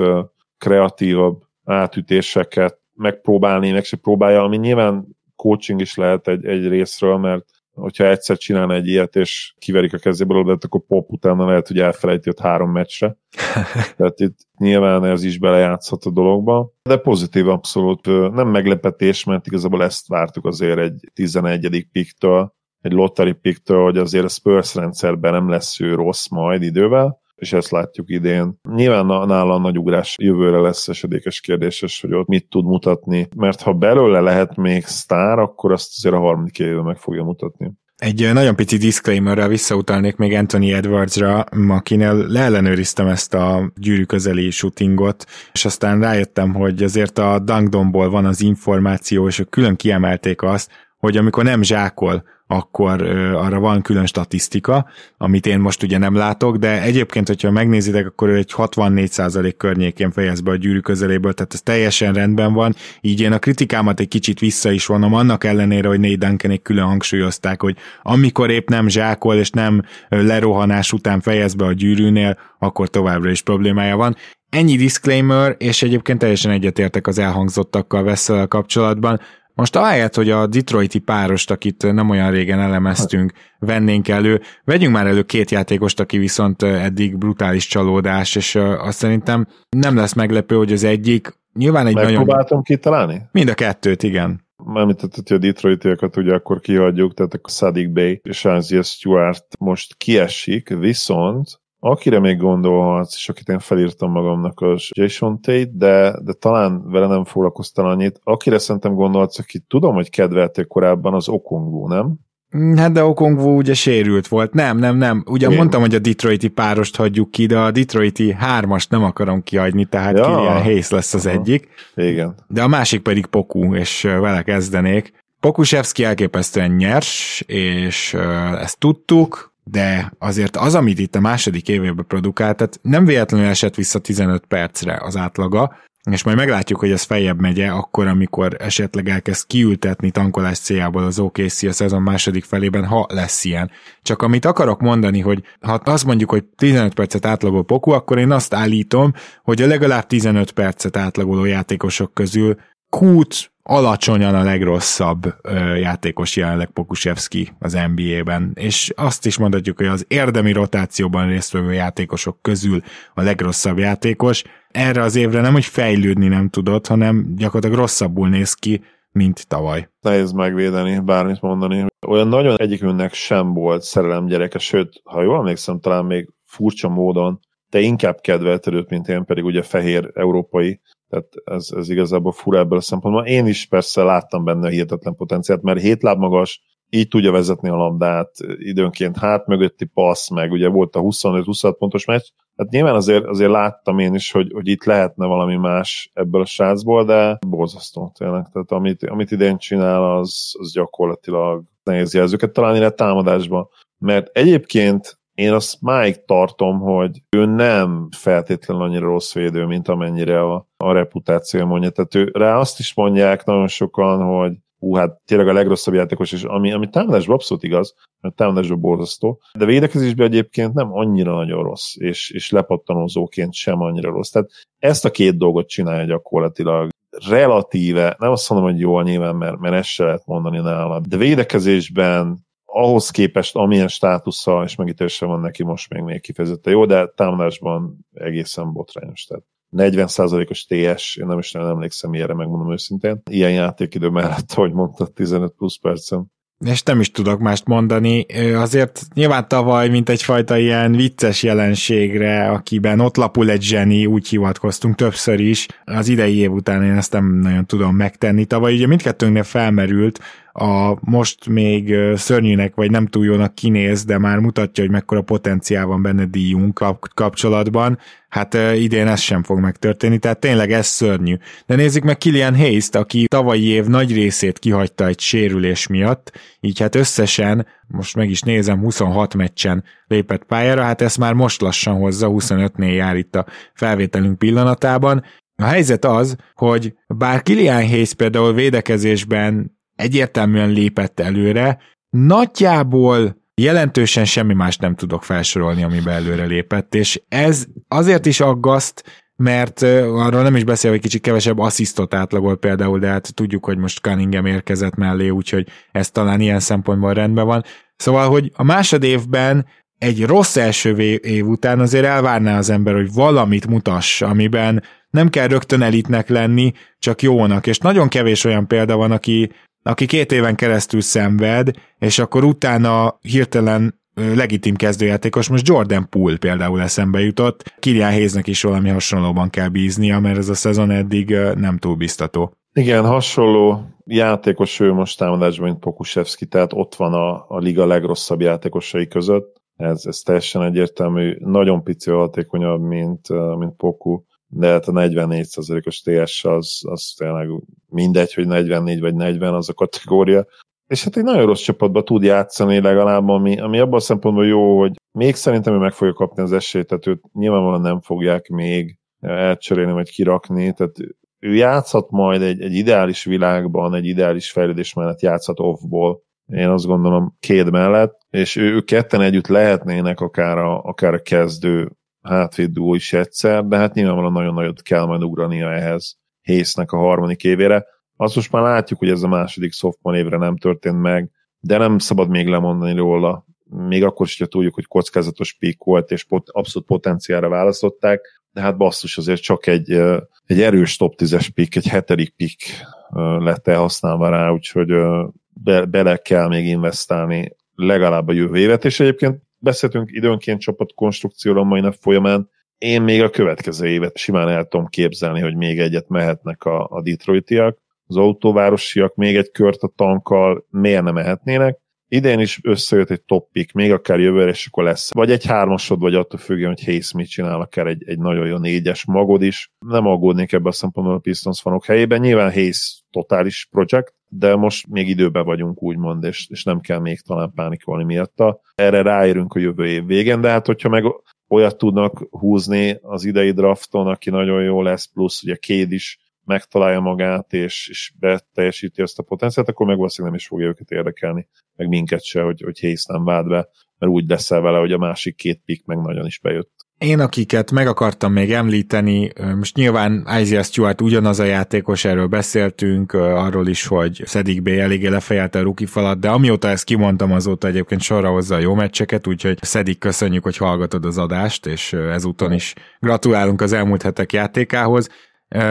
kreatívabb átütéseket megpróbálni, meg se próbálja, ami nyilván coaching is lehet egy, egy részről, mert hogyha egyszer csinálna egy ilyet, és kiverik a kezéből oda, akkor pop utána lehet, hogy elfelejti ott három meccsre. [LAUGHS] Tehát itt nyilván ez is belejátszhat a dologba, de pozitív abszolút. Nem meglepetés, mert igazából ezt vártuk azért egy 11. piktől, egy lottery piktől, hogy azért a Spurs rendszerben nem lesz ő rossz majd idővel, és ezt látjuk idén. Nyilván nála a nagy ugrás jövőre lesz esedékes kérdéses, hogy ott mit tud mutatni, mert ha belőle lehet még sztár, akkor azt azért a harmadik évben meg fogja mutatni. Egy nagyon pici disclaimerrel visszautalnék még Anthony Edwardsra, akinél leellenőriztem ezt a gyűrű közeli shootingot, és aztán rájöttem, hogy azért a Dunkdomból van az információ, és ők külön kiemelték azt, hogy amikor nem zsákol, akkor arra van külön statisztika, amit én most ugye nem látok, de egyébként, hogyha megnézitek, akkor ő egy 64% környékén fejez be a gyűrű közeléből, tehát ez teljesen rendben van, így én a kritikámat egy kicsit vissza is vonom, annak ellenére, hogy Nate Duncanék külön hangsúlyozták, hogy amikor épp nem zsákol és nem lerohanás után fejez be a gyűrűnél, akkor továbbra is problémája van. Ennyi disclaimer, és egyébként teljesen egyetértek az elhangzottakkal veszel kapcsolatban most ahelyett, hogy a Detroiti párost, akit nem olyan régen elemeztünk, vennénk elő, vegyünk már elő két játékost, aki viszont eddig brutális csalódás, és azt szerintem nem lesz meglepő, hogy az egyik nyilván egy nagyon... Megpróbáltam kitalálni? Mind a kettőt, igen. Mármint hogy a Detroitiakat ugye akkor kihagyjuk, tehát a Sadik Bay és Anzia Stewart most kiesik, viszont Akire még gondolhatsz, és akit én felírtam magamnak, az Jason Tate, de, de talán vele nem foglalkoztál annyit. Akire szerintem gondolhatsz, akit tudom, hogy kedvelték korábban, az Okongwu, nem? Mm, hát de Okongwu ugye sérült volt. Nem, nem, nem. Ugye Én. mondtam, hogy a Detroiti párost hagyjuk ki, de a Detroiti hármast nem akarom kihagyni, tehát ja. Kilian Hayes lesz az egyik. Igen. De a másik pedig Poku, és vele kezdenék. Pokusevski elképesztően nyers, és ezt tudtuk, de azért az, amit itt a második évében produkált, tehát nem véletlenül esett vissza 15 percre az átlaga, és majd meglátjuk, hogy ez feljebb megye, akkor, amikor esetleg elkezd kiültetni tankolás céljából az OKC a szezon második felében, ha lesz ilyen. Csak amit akarok mondani, hogy ha azt mondjuk, hogy 15 percet átlagol Poku, akkor én azt állítom, hogy a legalább 15 percet átlagoló játékosok közül Kút alacsonyan a legrosszabb ö, játékos jelenleg Pokusevski az NBA-ben, és azt is mondhatjuk, hogy az érdemi rotációban résztvevő játékosok közül a legrosszabb játékos. Erre az évre nem, hogy fejlődni nem tudott, hanem gyakorlatilag rosszabbul néz ki, mint tavaly. Nehéz megvédeni, bármit mondani. Olyan nagyon egyikünknek sem volt szerelem gyereke, sőt, ha jól emlékszem, talán még furcsa módon te inkább kedvelted őt, mint én, pedig ugye fehér európai tehát ez, ez igazából fura ebből a szempontból. Én is persze láttam benne a hihetetlen potenciált, mert hét láb magas, így tudja vezetni a labdát, időnként hát mögötti passz, meg ugye volt a 25-26 pontos meccs. Hát nyilván azért, azért láttam én is, hogy, hogy itt lehetne valami más ebből a srácból, de borzasztó tényleg. Tehát amit, amit idén csinál, az, az gyakorlatilag nehéz jelzőket találni a támadásban. Mert egyébként én azt máig tartom, hogy ő nem feltétlenül annyira rossz védő, mint amennyire a, a reputáció mondja. Tehát ő, rá azt is mondják nagyon sokan, hogy hú, hát tényleg a legrosszabb játékos, és ami, ami támadásban abszolút igaz, mert támadásban borzasztó, de védekezésben egyébként nem annyira nagyon rossz, és, és lepattanózóként sem annyira rossz. Tehát ezt a két dolgot csinálja gyakorlatilag relatíve, nem azt mondom, hogy jól nyilván, mert, mert ezt se lehet mondani nála, de védekezésben ahhoz képest, amilyen státusza és megítélése van neki most még, még kifejezetten jó, de támadásban egészen botrányos. Tehát 40%-os TS, én nem is nem emlékszem ilyenre, megmondom őszintén. Ilyen játékidő mellett, ahogy mondtad, 15 plusz percen és nem is tudok mást mondani. Azért nyilván tavaly, mint egyfajta ilyen vicces jelenségre, akiben ott lapul egy zseni, úgy hivatkoztunk többször is. Az idei év után én ezt nem nagyon tudom megtenni. Tavaly ugye mindkettőnknél felmerült, a most még szörnyűnek, vagy nem túl jónak kinéz, de már mutatja, hogy mekkora potenciál van benne díjunk kapcsolatban. Hát idén ez sem fog megtörténni, tehát tényleg ez szörnyű. De nézzük meg Kilian hayes aki tavalyi év nagy részét kihagyta egy sérülés miatt, így hát összesen, most meg is nézem, 26 meccsen lépett pályára, hát ezt már most lassan hozza, 25-nél jár itt a felvételünk pillanatában. A helyzet az, hogy bár Kilian Hayes például védekezésben egyértelműen lépett előre, nagyjából jelentősen semmi más nem tudok felsorolni, amiben előre lépett, és ez azért is aggaszt, mert arról nem is beszél, hogy kicsit kevesebb asszisztot átlagol például, de hát tudjuk, hogy most Cunningham érkezett mellé, úgyhogy ez talán ilyen szempontból rendben van. Szóval, hogy a másod évben egy rossz első év után azért elvárná az ember, hogy valamit mutass, amiben nem kell rögtön elitnek lenni, csak jónak, és nagyon kevés olyan példa van, aki aki két éven keresztül szenved, és akkor utána hirtelen legitim kezdőjátékos, most Jordan Poole például eszembe jutott, Kilian Hayesnek is valami hasonlóban kell bíznia, mert ez a szezon eddig nem túl biztató. Igen, hasonló játékos ő most támadásban, mint Pokusevski, tehát ott van a, a liga legrosszabb játékosai között. Ez, ez teljesen egyértelmű, nagyon pici hatékonyabb, mint, mint Poku de hát a 44%-os TS az, az tényleg mindegy, hogy 44 vagy 40 az a kategória. És hát egy nagyon rossz csapatban tud játszani legalább, ami, ami abban a szempontból jó, hogy még szerintem ő meg fogja kapni az esélyt, tehát őt nyilvánvalóan nem fogják még elcserélni vagy kirakni, tehát ő játszhat majd egy, egy ideális világban, egy ideális fejlődés mellett játszhat offból, én azt gondolom két mellett, és ő, ők ketten együtt lehetnének akár a, akár a kezdő hátvéd duó is egyszer, de hát nyilvánvalóan nagyon nagyot kell majd ugrania ehhez Hésznek a harmadik évére. Azt most már látjuk, hogy ez a második sophomore évre nem történt meg, de nem szabad még lemondani róla. Még akkor is, hogy tudjuk, hogy kockázatos pik volt, és pot, abszolút potenciára választották, de hát basszus azért csak egy, egy erős top 10-es pik, egy hetedik pik lett elhasználva rá, úgyhogy be, bele kell még investálni legalább a jövő évet, és egyébként beszéltünk időnként csapatkonstrukcióról mai nap folyamán, én még a következő évet simán el tudom képzelni, hogy még egyet mehetnek a, a Detroitiak, az autóvárosiak még egy kört a tankkal, miért nem mehetnének. Idén is összejött egy toppik, még akár jövőre, és akkor lesz. Vagy egy hármasod, vagy attól függően, hogy Hayes mit csinál, akár egy, egy nagyon jó négyes magod is. Nem aggódnék ebben a szempontból a Pistons fanok helyében. Nyilván Hayes totális projekt, de most még időben vagyunk, úgymond, és, és nem kell még talán pánikolni miatta. Erre ráérünk a jövő év végén, de hát hogyha meg olyat tudnak húzni az idei drafton, aki nagyon jó lesz, plusz ugye Kéd is megtalálja magát, és, és beteljesíti ezt a potenciált, akkor meg valószínűleg nem is fogja őket érdekelni, meg minket se, hogy, hogy Hayes nem vád be, mert úgy leszel vele, hogy a másik két pick meg nagyon is bejött. Én, akiket meg akartam még említeni, most nyilván Isaiah Stewart ugyanaz a játékos, erről beszéltünk, arról is, hogy Szedik B eléggé lefejelte a ruki falat, de amióta ezt kimondtam, azóta egyébként sorra hozza a jó meccseket, úgyhogy Szedik köszönjük, hogy hallgatod az adást, és ezúton is gratulálunk az elmúlt hetek játékához.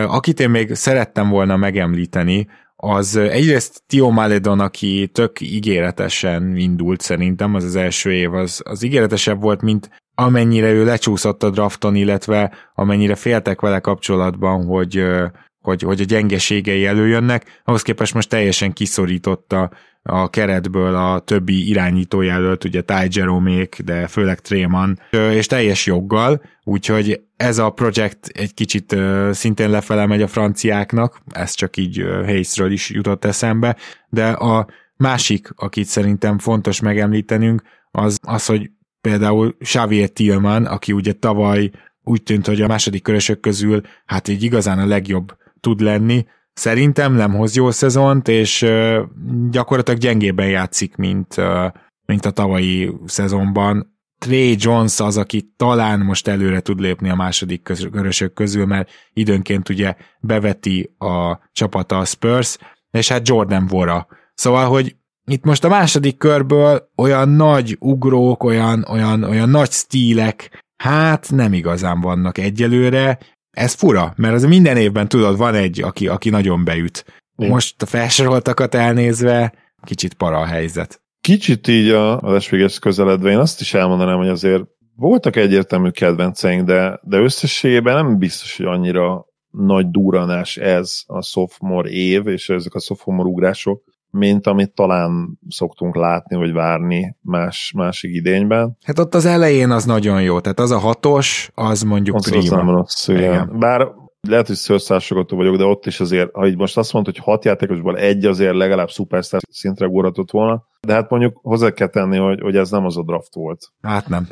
Akit én még szerettem volna megemlíteni, az egyrészt Tio Maledon, aki tök ígéretesen indult szerintem, az az első év, az, az ígéretesebb volt, mint amennyire ő lecsúszott a drafton, illetve amennyire féltek vele kapcsolatban, hogy, hogy, hogy a gyengeségei előjönnek, ahhoz képest most teljesen kiszorította a keretből a többi irányítójelölt, ugye Ty Jeromék, de főleg Tréman, és teljes joggal, úgyhogy ez a projekt egy kicsit szintén lefele megy a franciáknak, ez csak így Hayesről is jutott eszembe, de a másik, akit szerintem fontos megemlítenünk, az az, hogy például Xavier Tillman, aki ugye tavaly úgy tűnt, hogy a második körösök közül hát így igazán a legjobb tud lenni, szerintem nem hoz jó szezont, és gyakorlatilag gyengében játszik, mint, mint a tavalyi szezonban. Trey Jones az, aki talán most előre tud lépni a második körösök közül, mert időnként ugye beveti a csapata a Spurs, és hát Jordan Vora. Szóval, hogy itt most a második körből olyan nagy ugrók, olyan, olyan, olyan nagy stílek, hát nem igazán vannak egyelőre. Ez fura, mert az minden évben tudod, van egy, aki, aki nagyon beüt. Most a felsoroltakat elnézve, kicsit para a helyzet. Kicsit így a, az véges közeledve, én azt is elmondanám, hogy azért voltak egyértelmű kedvenceink, de, de összességében nem biztos, hogy annyira nagy duranás ez a sophomore év, és ezek a sophomore ugrások mint amit talán szoktunk látni, vagy várni más, másik idényben. Hát ott az elején az nagyon jó, tehát az a hatos, az mondjuk az, prima. Az nem rossz, igen. igen. Bár lehet, hogy szőrszársogató vagyok, de ott is azért, ha így most azt mondod, hogy hat játékosból egy azért legalább szupersztár szintre guratott volna, de hát mondjuk hozzá kell tenni, hogy, hogy ez nem az a draft volt. Hát nem.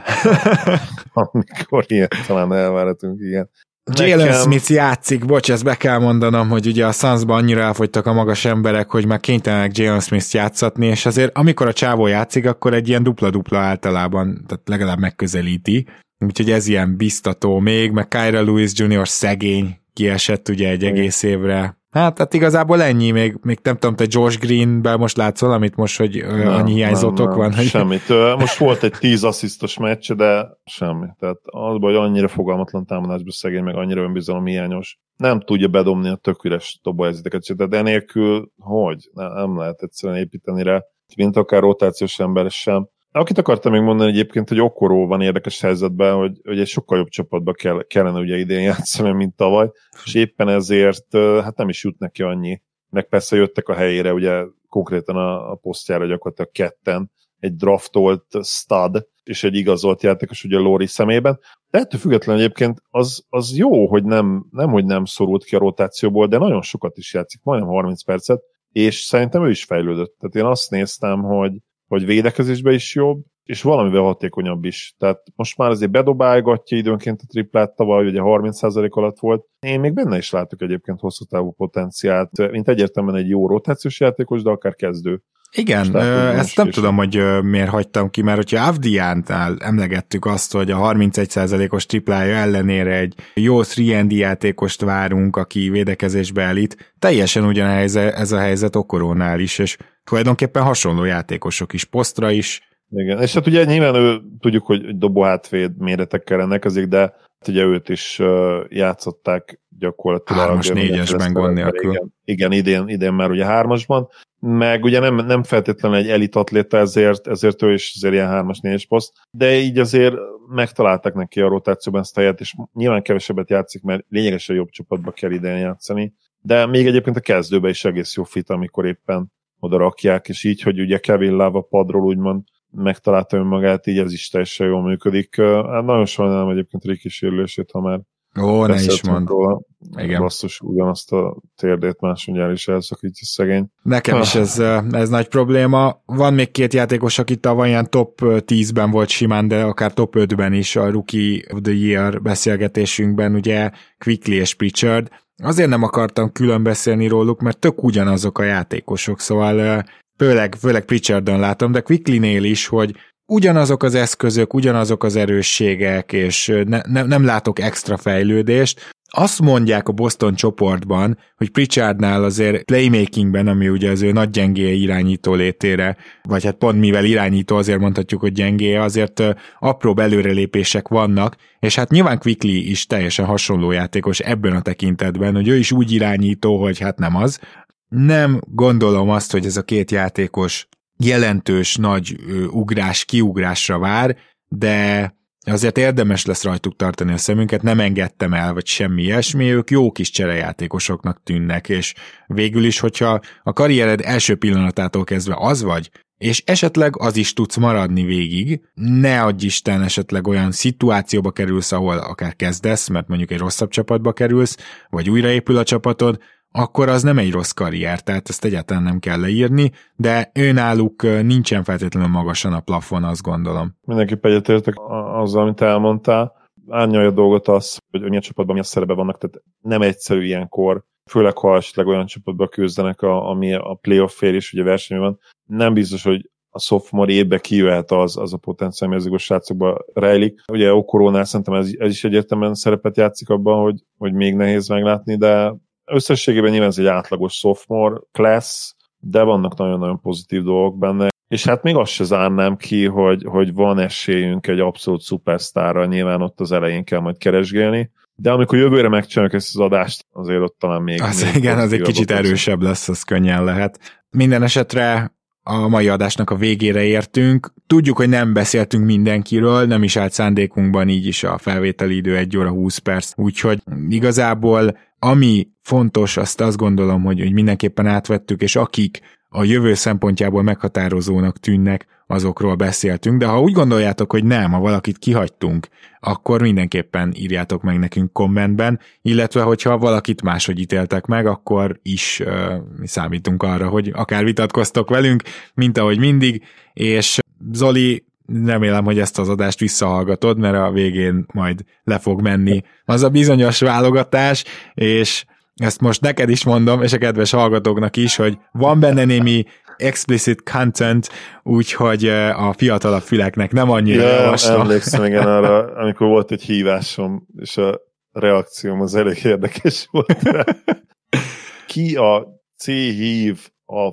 [LAUGHS] Amikor ilyen talán elvárhatunk, igen. Jalen Nekem... Smith játszik, bocs, ezt be kell mondanom, hogy ugye a Sunsban annyira elfogytak a magas emberek, hogy már kénytelenek Jalen Smith játszatni, és azért amikor a csávó játszik, akkor egy ilyen dupla-dupla általában, tehát legalább megközelíti, úgyhogy ez ilyen biztató még, meg Kyra Lewis Jr. szegény kiesett ugye egy egész évre, Hát, hát igazából ennyi, még, még nem tudom, te Josh Greenben most látsz valamit most, hogy nem, annyi hiányzótok nem, nem, van? Hogy... Semmit. Most volt egy 10 asszisztos meccs, de semmi. Tehát az, hogy annyira fogalmatlan támadásban szegény, meg annyira önbizalom hiányos. Nem tudja bedobni a tök üres dobóhelyzeteket, de enélkül hogy? Nem, nem lehet egyszerűen építeni rá, mint akár rotációs ember sem. Akit akartam még mondani egyébként, hogy Okoró van érdekes helyzetben, hogy, hogy egy sokkal jobb csapatba kell, kellene ugye idén játszani, mint tavaly, és éppen ezért hát nem is jut neki annyi. Meg persze jöttek a helyére, ugye konkrétan a, a posztjára gyakorlatilag ketten, egy draftolt stud, és egy igazolt játékos ugye Lori szemében. De ettől függetlenül egyébként az, az jó, hogy nem, nem, hogy nem szorult ki a rotációból, de nagyon sokat is játszik, majdnem 30 percet, és szerintem ő is fejlődött. Tehát én azt néztem, hogy hogy védekezésben is jobb, és valamivel hatékonyabb is. Tehát most már azért bedobálgatja időnként a triplát, tavaly ugye 30% alatt volt. Én még benne is látok egyébként hosszú távú potenciált, mint egyértelműen egy jó rotációs játékos, de akár kezdő. Igen, ö, ezt nem tudom, hogy ö, miért hagytam ki, mert hogyha Avdiántál emlegettük azt, hogy a 31%-os triplája ellenére egy jó 3 játékost várunk, aki védekezésbe elít, teljesen ugyanez ez a helyzet Okorónál is, és tulajdonképpen hasonló játékosok is, posztra is. Igen, és hát ugye nyilván ő, tudjuk, hogy dobó hátvéd méretekkel rendelkezik, de hát ugye őt is játszották gyakorlatilag. Hármas, négyesben gond nélkül. Igen, igen, idén, idén már ugye hármasban, meg ugye nem, nem feltétlenül egy elit atléta, ezért, ezért ő is azért ilyen hármas, négyes poszt, de így azért megtalálták neki a rotációban ezt a helyet, és nyilván kevesebbet játszik, mert lényegesen jobb csapatba kell idején játszani, de még egyébként a kezdőben is egész jó fit, amikor éppen oda rakják, és így, hogy ugye Kevin Love a padról úgymond megtalálta önmagát, így ez is teljesen jól működik. Hát nagyon sajnálom egyébként Riki sérülését, ha már Ó, ne is mond. Róla. Igen. Basszus, ugyanazt a térdét másodjára is elszakítja szegény. Nekem is ez, ez nagy probléma. Van még két játékos, aki tavaly ilyen top 10-ben volt simán, de akár top 5-ben is a Rookie of the Year beszélgetésünkben, ugye Quickly és Pritchard. Azért nem akartam külön beszélni róluk, mert tök ugyanazok a játékosok, szóval főleg, főleg Pritchardon látom, de Quickly-nél is, hogy ugyanazok az eszközök, ugyanazok az erősségek, és ne, ne, nem látok extra fejlődést. Azt mondják a Boston csoportban, hogy Pritchardnál azért playmakingben, ami ugye az ő nagy gyengéje irányító létére, vagy hát pont mivel irányító, azért mondhatjuk, hogy gyengéje, azért apró előrelépések vannak, és hát nyilván Quickly is teljesen hasonló játékos ebben a tekintetben, hogy ő is úgy irányító, hogy hát nem az. Nem gondolom azt, hogy ez a két játékos jelentős nagy ugrás, kiugrásra vár, de azért érdemes lesz rajtuk tartani a szemünket, nem engedtem el, vagy semmi ilyesmi, ők jó kis cserejátékosoknak tűnnek, és végül is, hogyha a karriered első pillanatától kezdve az vagy, és esetleg az is tudsz maradni végig, ne adj Isten esetleg olyan szituációba kerülsz, ahol akár kezdesz, mert mondjuk egy rosszabb csapatba kerülsz, vagy újraépül a csapatod, akkor az nem egy rossz karrier, tehát ezt egyáltalán nem kell leírni, de őnáluk nincsen feltétlenül magasan a plafon, azt gondolom. Mindenképp egyetértek azzal, amit elmondtál. Árnyalja a dolgot az, hogy milyen csapatban milyen szerepe vannak, tehát nem egyszerű ilyenkor, főleg ha esetleg olyan csapatba küzdenek, a, ami a playoff fél is ugye versenyben van. Nem biztos, hogy a sophomore évbe kijöhet az, az a potenciál, ami ezekből srácokba rejlik. Ugye Okorónál szerintem ez, ez is egyértelműen szerepet játszik abban, hogy, hogy még nehéz meglátni, de összességében nyilván ez egy átlagos sophomore class, de vannak nagyon-nagyon pozitív dolgok benne, és hát még azt se zárnám ki, hogy, hogy van esélyünk egy abszolút szupersztárra, nyilván ott az elején kell majd keresgélni, de amikor jövőre megcsináljuk ezt az adást, azért ott talán még... Az még igen, az egy kicsit erősebb lesz, az könnyen lehet. Minden esetre a mai adásnak a végére értünk. Tudjuk, hogy nem beszéltünk mindenkiről, nem is állt szándékunkban így is a felvételi idő 1 óra 20 perc, úgyhogy igazából ami fontos, azt azt gondolom, hogy, hogy mindenképpen átvettük, és akik a jövő szempontjából meghatározónak tűnnek, azokról beszéltünk, de ha úgy gondoljátok, hogy nem, ha valakit kihagytunk, akkor mindenképpen írjátok meg nekünk kommentben, illetve hogyha valakit máshogy ítéltek meg, akkor is uh, számítunk arra, hogy akár vitatkoztok velünk, mint ahogy mindig, és Zoli, remélem, hogy ezt az adást visszahallgatod, mert a végén majd le fog menni az a bizonyos válogatás, és ezt most neked is mondom, és a kedves hallgatóknak is, hogy van benne némi explicit content, úgyhogy a fiatalabb füleknek nem annyira ja, javaslom. Emlékszem igen [LAUGHS] arra, amikor volt egy hívásom, és a reakcióm az elég érdekes volt. [LAUGHS] Ki a C hív a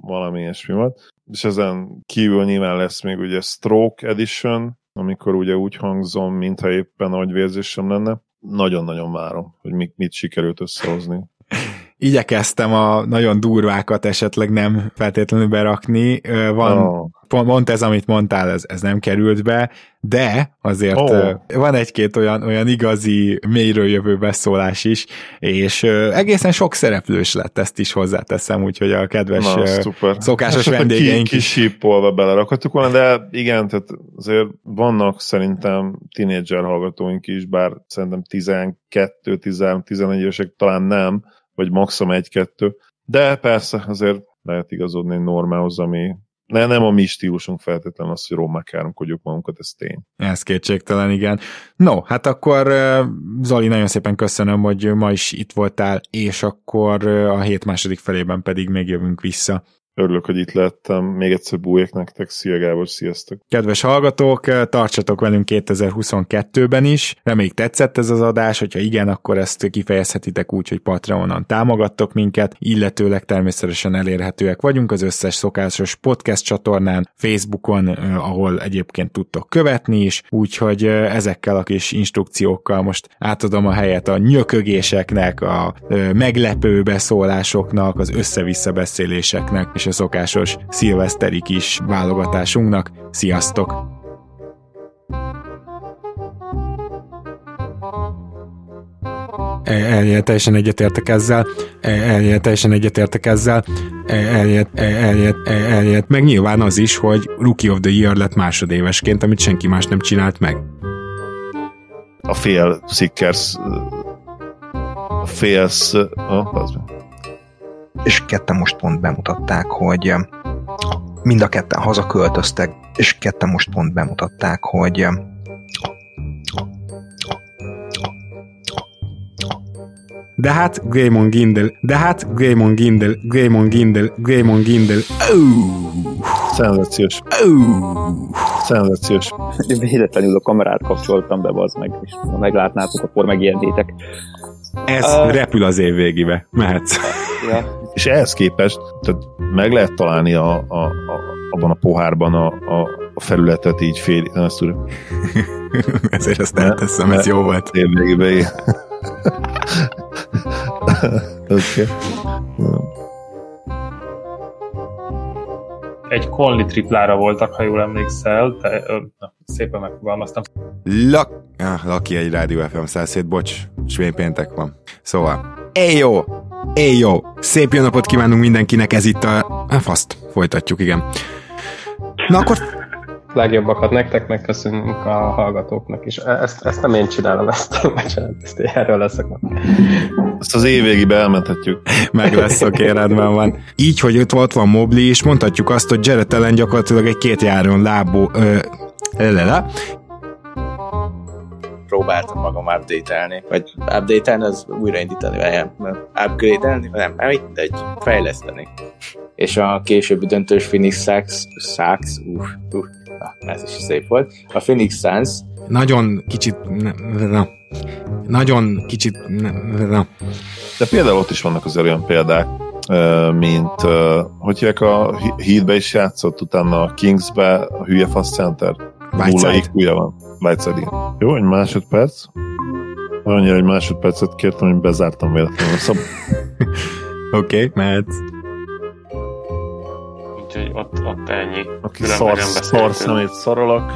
valami ilyesmi volt, és ezen kívül nyilván lesz még ugye Stroke Edition, amikor ugye úgy hangzom, mintha éppen agyvérzésem lenne. Nagyon-nagyon várom, hogy mit, mit sikerült összehozni igyekeztem a nagyon durvákat esetleg nem feltétlenül berakni. Van oh. pont ez, amit mondtál, ez, ez nem került be, de azért oh. van egy-két olyan, olyan igazi mélyről jövő beszólás is, és egészen sok szereplős lett, ezt is hozzáteszem, úgyhogy a kedves Na, szuper. szokásos hát, vendégeink ki, is. Kisípolva belerakhattuk volna, de igen, tehát azért vannak szerintem tínédzser hallgatóink is, bár szerintem 12-11 évesek talán nem, vagy maximum egy-kettő. De persze, azért lehet igazodni egy normához, ami ne, nem a mi stílusunk feltétlenül az, hogy rommá káromkodjuk magunkat, ez tény. Ez kétségtelen, igen. No, hát akkor Zoli, nagyon szépen köszönöm, hogy ma is itt voltál, és akkor a hét második felében pedig még jövünk vissza. Örülök, hogy itt lettem. Még egyszer bújék nektek. Szia Gábor, sziasztok! Kedves hallgatók, tartsatok velünk 2022-ben is. Reméljük tetszett ez az adás, hogyha igen, akkor ezt kifejezhetitek úgy, hogy Patreonon támogattok minket, illetőleg természetesen elérhetőek vagyunk az összes szokásos podcast csatornán, Facebookon, ahol egyébként tudtok követni is, úgyhogy ezekkel a kis instrukciókkal most átadom a helyet a nyökögéseknek, a meglepő beszólásoknak, az össze-vissza beszéléseknek és a szokásos szilveszteri kis válogatásunknak. Sziasztok! Eljel, teljesen egyetértek ezzel, eljel, teljesen egyetértek ezzel, eljel, eljel, meg nyilván az is, hogy Rookie of the Year lett másodévesként, amit senki más nem csinált meg. A fél Sickers a félsz, oh, az és ketten most pont bemutatták, hogy mind a ketten hazaköltöztek, és ketten most pont bemutatták, hogy de hát Greymon Gindel, de hát Greymon Gindel, Greymon Gindel, Greymon Gindel. Oh! Szenzációs. Oh! Szenzációs. Véletlenül a kamerát kapcsoltam be, az meg, és ha meglátnátok, akkor megijednétek. Ez uh, repül az év végébe. Mehetsz. Ja. És ehhez képest tehát meg lehet találni a, a, a, abban a pohárban a, a, a felületet így fél... Nem, ezt tudom. [LAUGHS] Ezért ezt elteszem, ez jó volt. Év végébe, [LAUGHS] Oké. Egy Conley triplára voltak, ha jól emlékszel, de na, szépen megfogalmaztam. Lak... Ah, Laki egy Rádió FM 107, bocs, svén péntek van. Szóval, éj jó! Éj jó! Szép jó napot kívánunk mindenkinek, ez itt a... Ah, faszt, folytatjuk, igen. Na akkor legjobbakat nektek, megköszönünk a hallgatóknak is. E- ezt, ezt nem én csinálom, ezt, bocsánat, ezt erről leszek. Ezt az évvégibe elmenthetjük. Meg lesz, oké, rendben van. Így, hogy ott, ott van Mobli, és mondhatjuk azt, hogy Jared Allen gyakorlatilag egy két járon lábú ö, lele, próbáltam magam update-elni, vagy update-elni, az újraindítani, vagy upgrade-elni, nem, nem, mindegy, fejleszteni. És a későbbi döntős Phoenix Suns, Suns, uh, uh, na, ez is szép volt. A Phoenix Suns nagyon kicsit, na, nagyon kicsit, na. De például ott is vannak az olyan példák, mint hogy hívják a Heatbe is játszott, utána a Kingsbe a hülye fasz center. Nulla iq van. Igen. Jó, egy másodperc. Annyira egy másodpercet kértem, hogy bezártam véletlenül szab. [LAUGHS] Oké, okay, mehetsz. Úgyhogy ott, ott ennyi. Aki szar, szar szemét szarolok.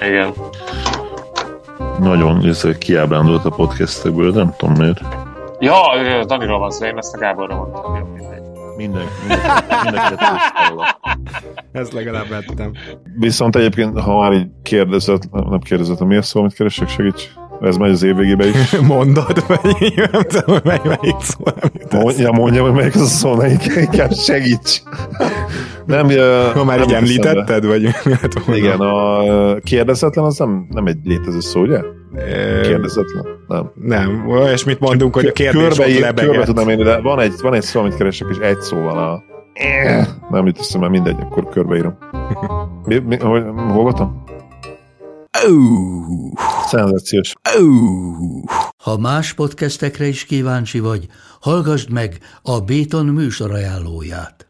Igen. Nagyon ez kiábrándult a podcastekből, nem tudom miért. Ja, Daniról van szó, én ezt a Gáborra mondtam, jó, mindegy. Minden, minden, Ezt legalább vettem. Viszont egyébként, ha már így kérdezett, nem kérdezett, mi a szó, amit keresek, segíts. Ez megy az év végébe is. [LAUGHS] Mondod, vagy nem tudom, mely, melyik szó Mondja, mondja, hogy melyik az a szó, melyik inkább segíts. Nem, ha már így említetted, vagy Igen, a kérdezetlen az nem, nem egy létező szó, ugye? Kérdezetlen? Nem. Nem, olyasmit mondunk, hogy a kérdés körbe, ott lebegett. Körbe tudom én, de van egy, van egy szó, amit keresek, és egy szó van a... Nem jut mert mindegy, akkor körbeírom. Mi, mi, hol, hol voltam? Oh. Szenzációs. Oh. Ha más podcastekre is kíváncsi vagy, hallgassd meg a Béton műsor ajánlóját.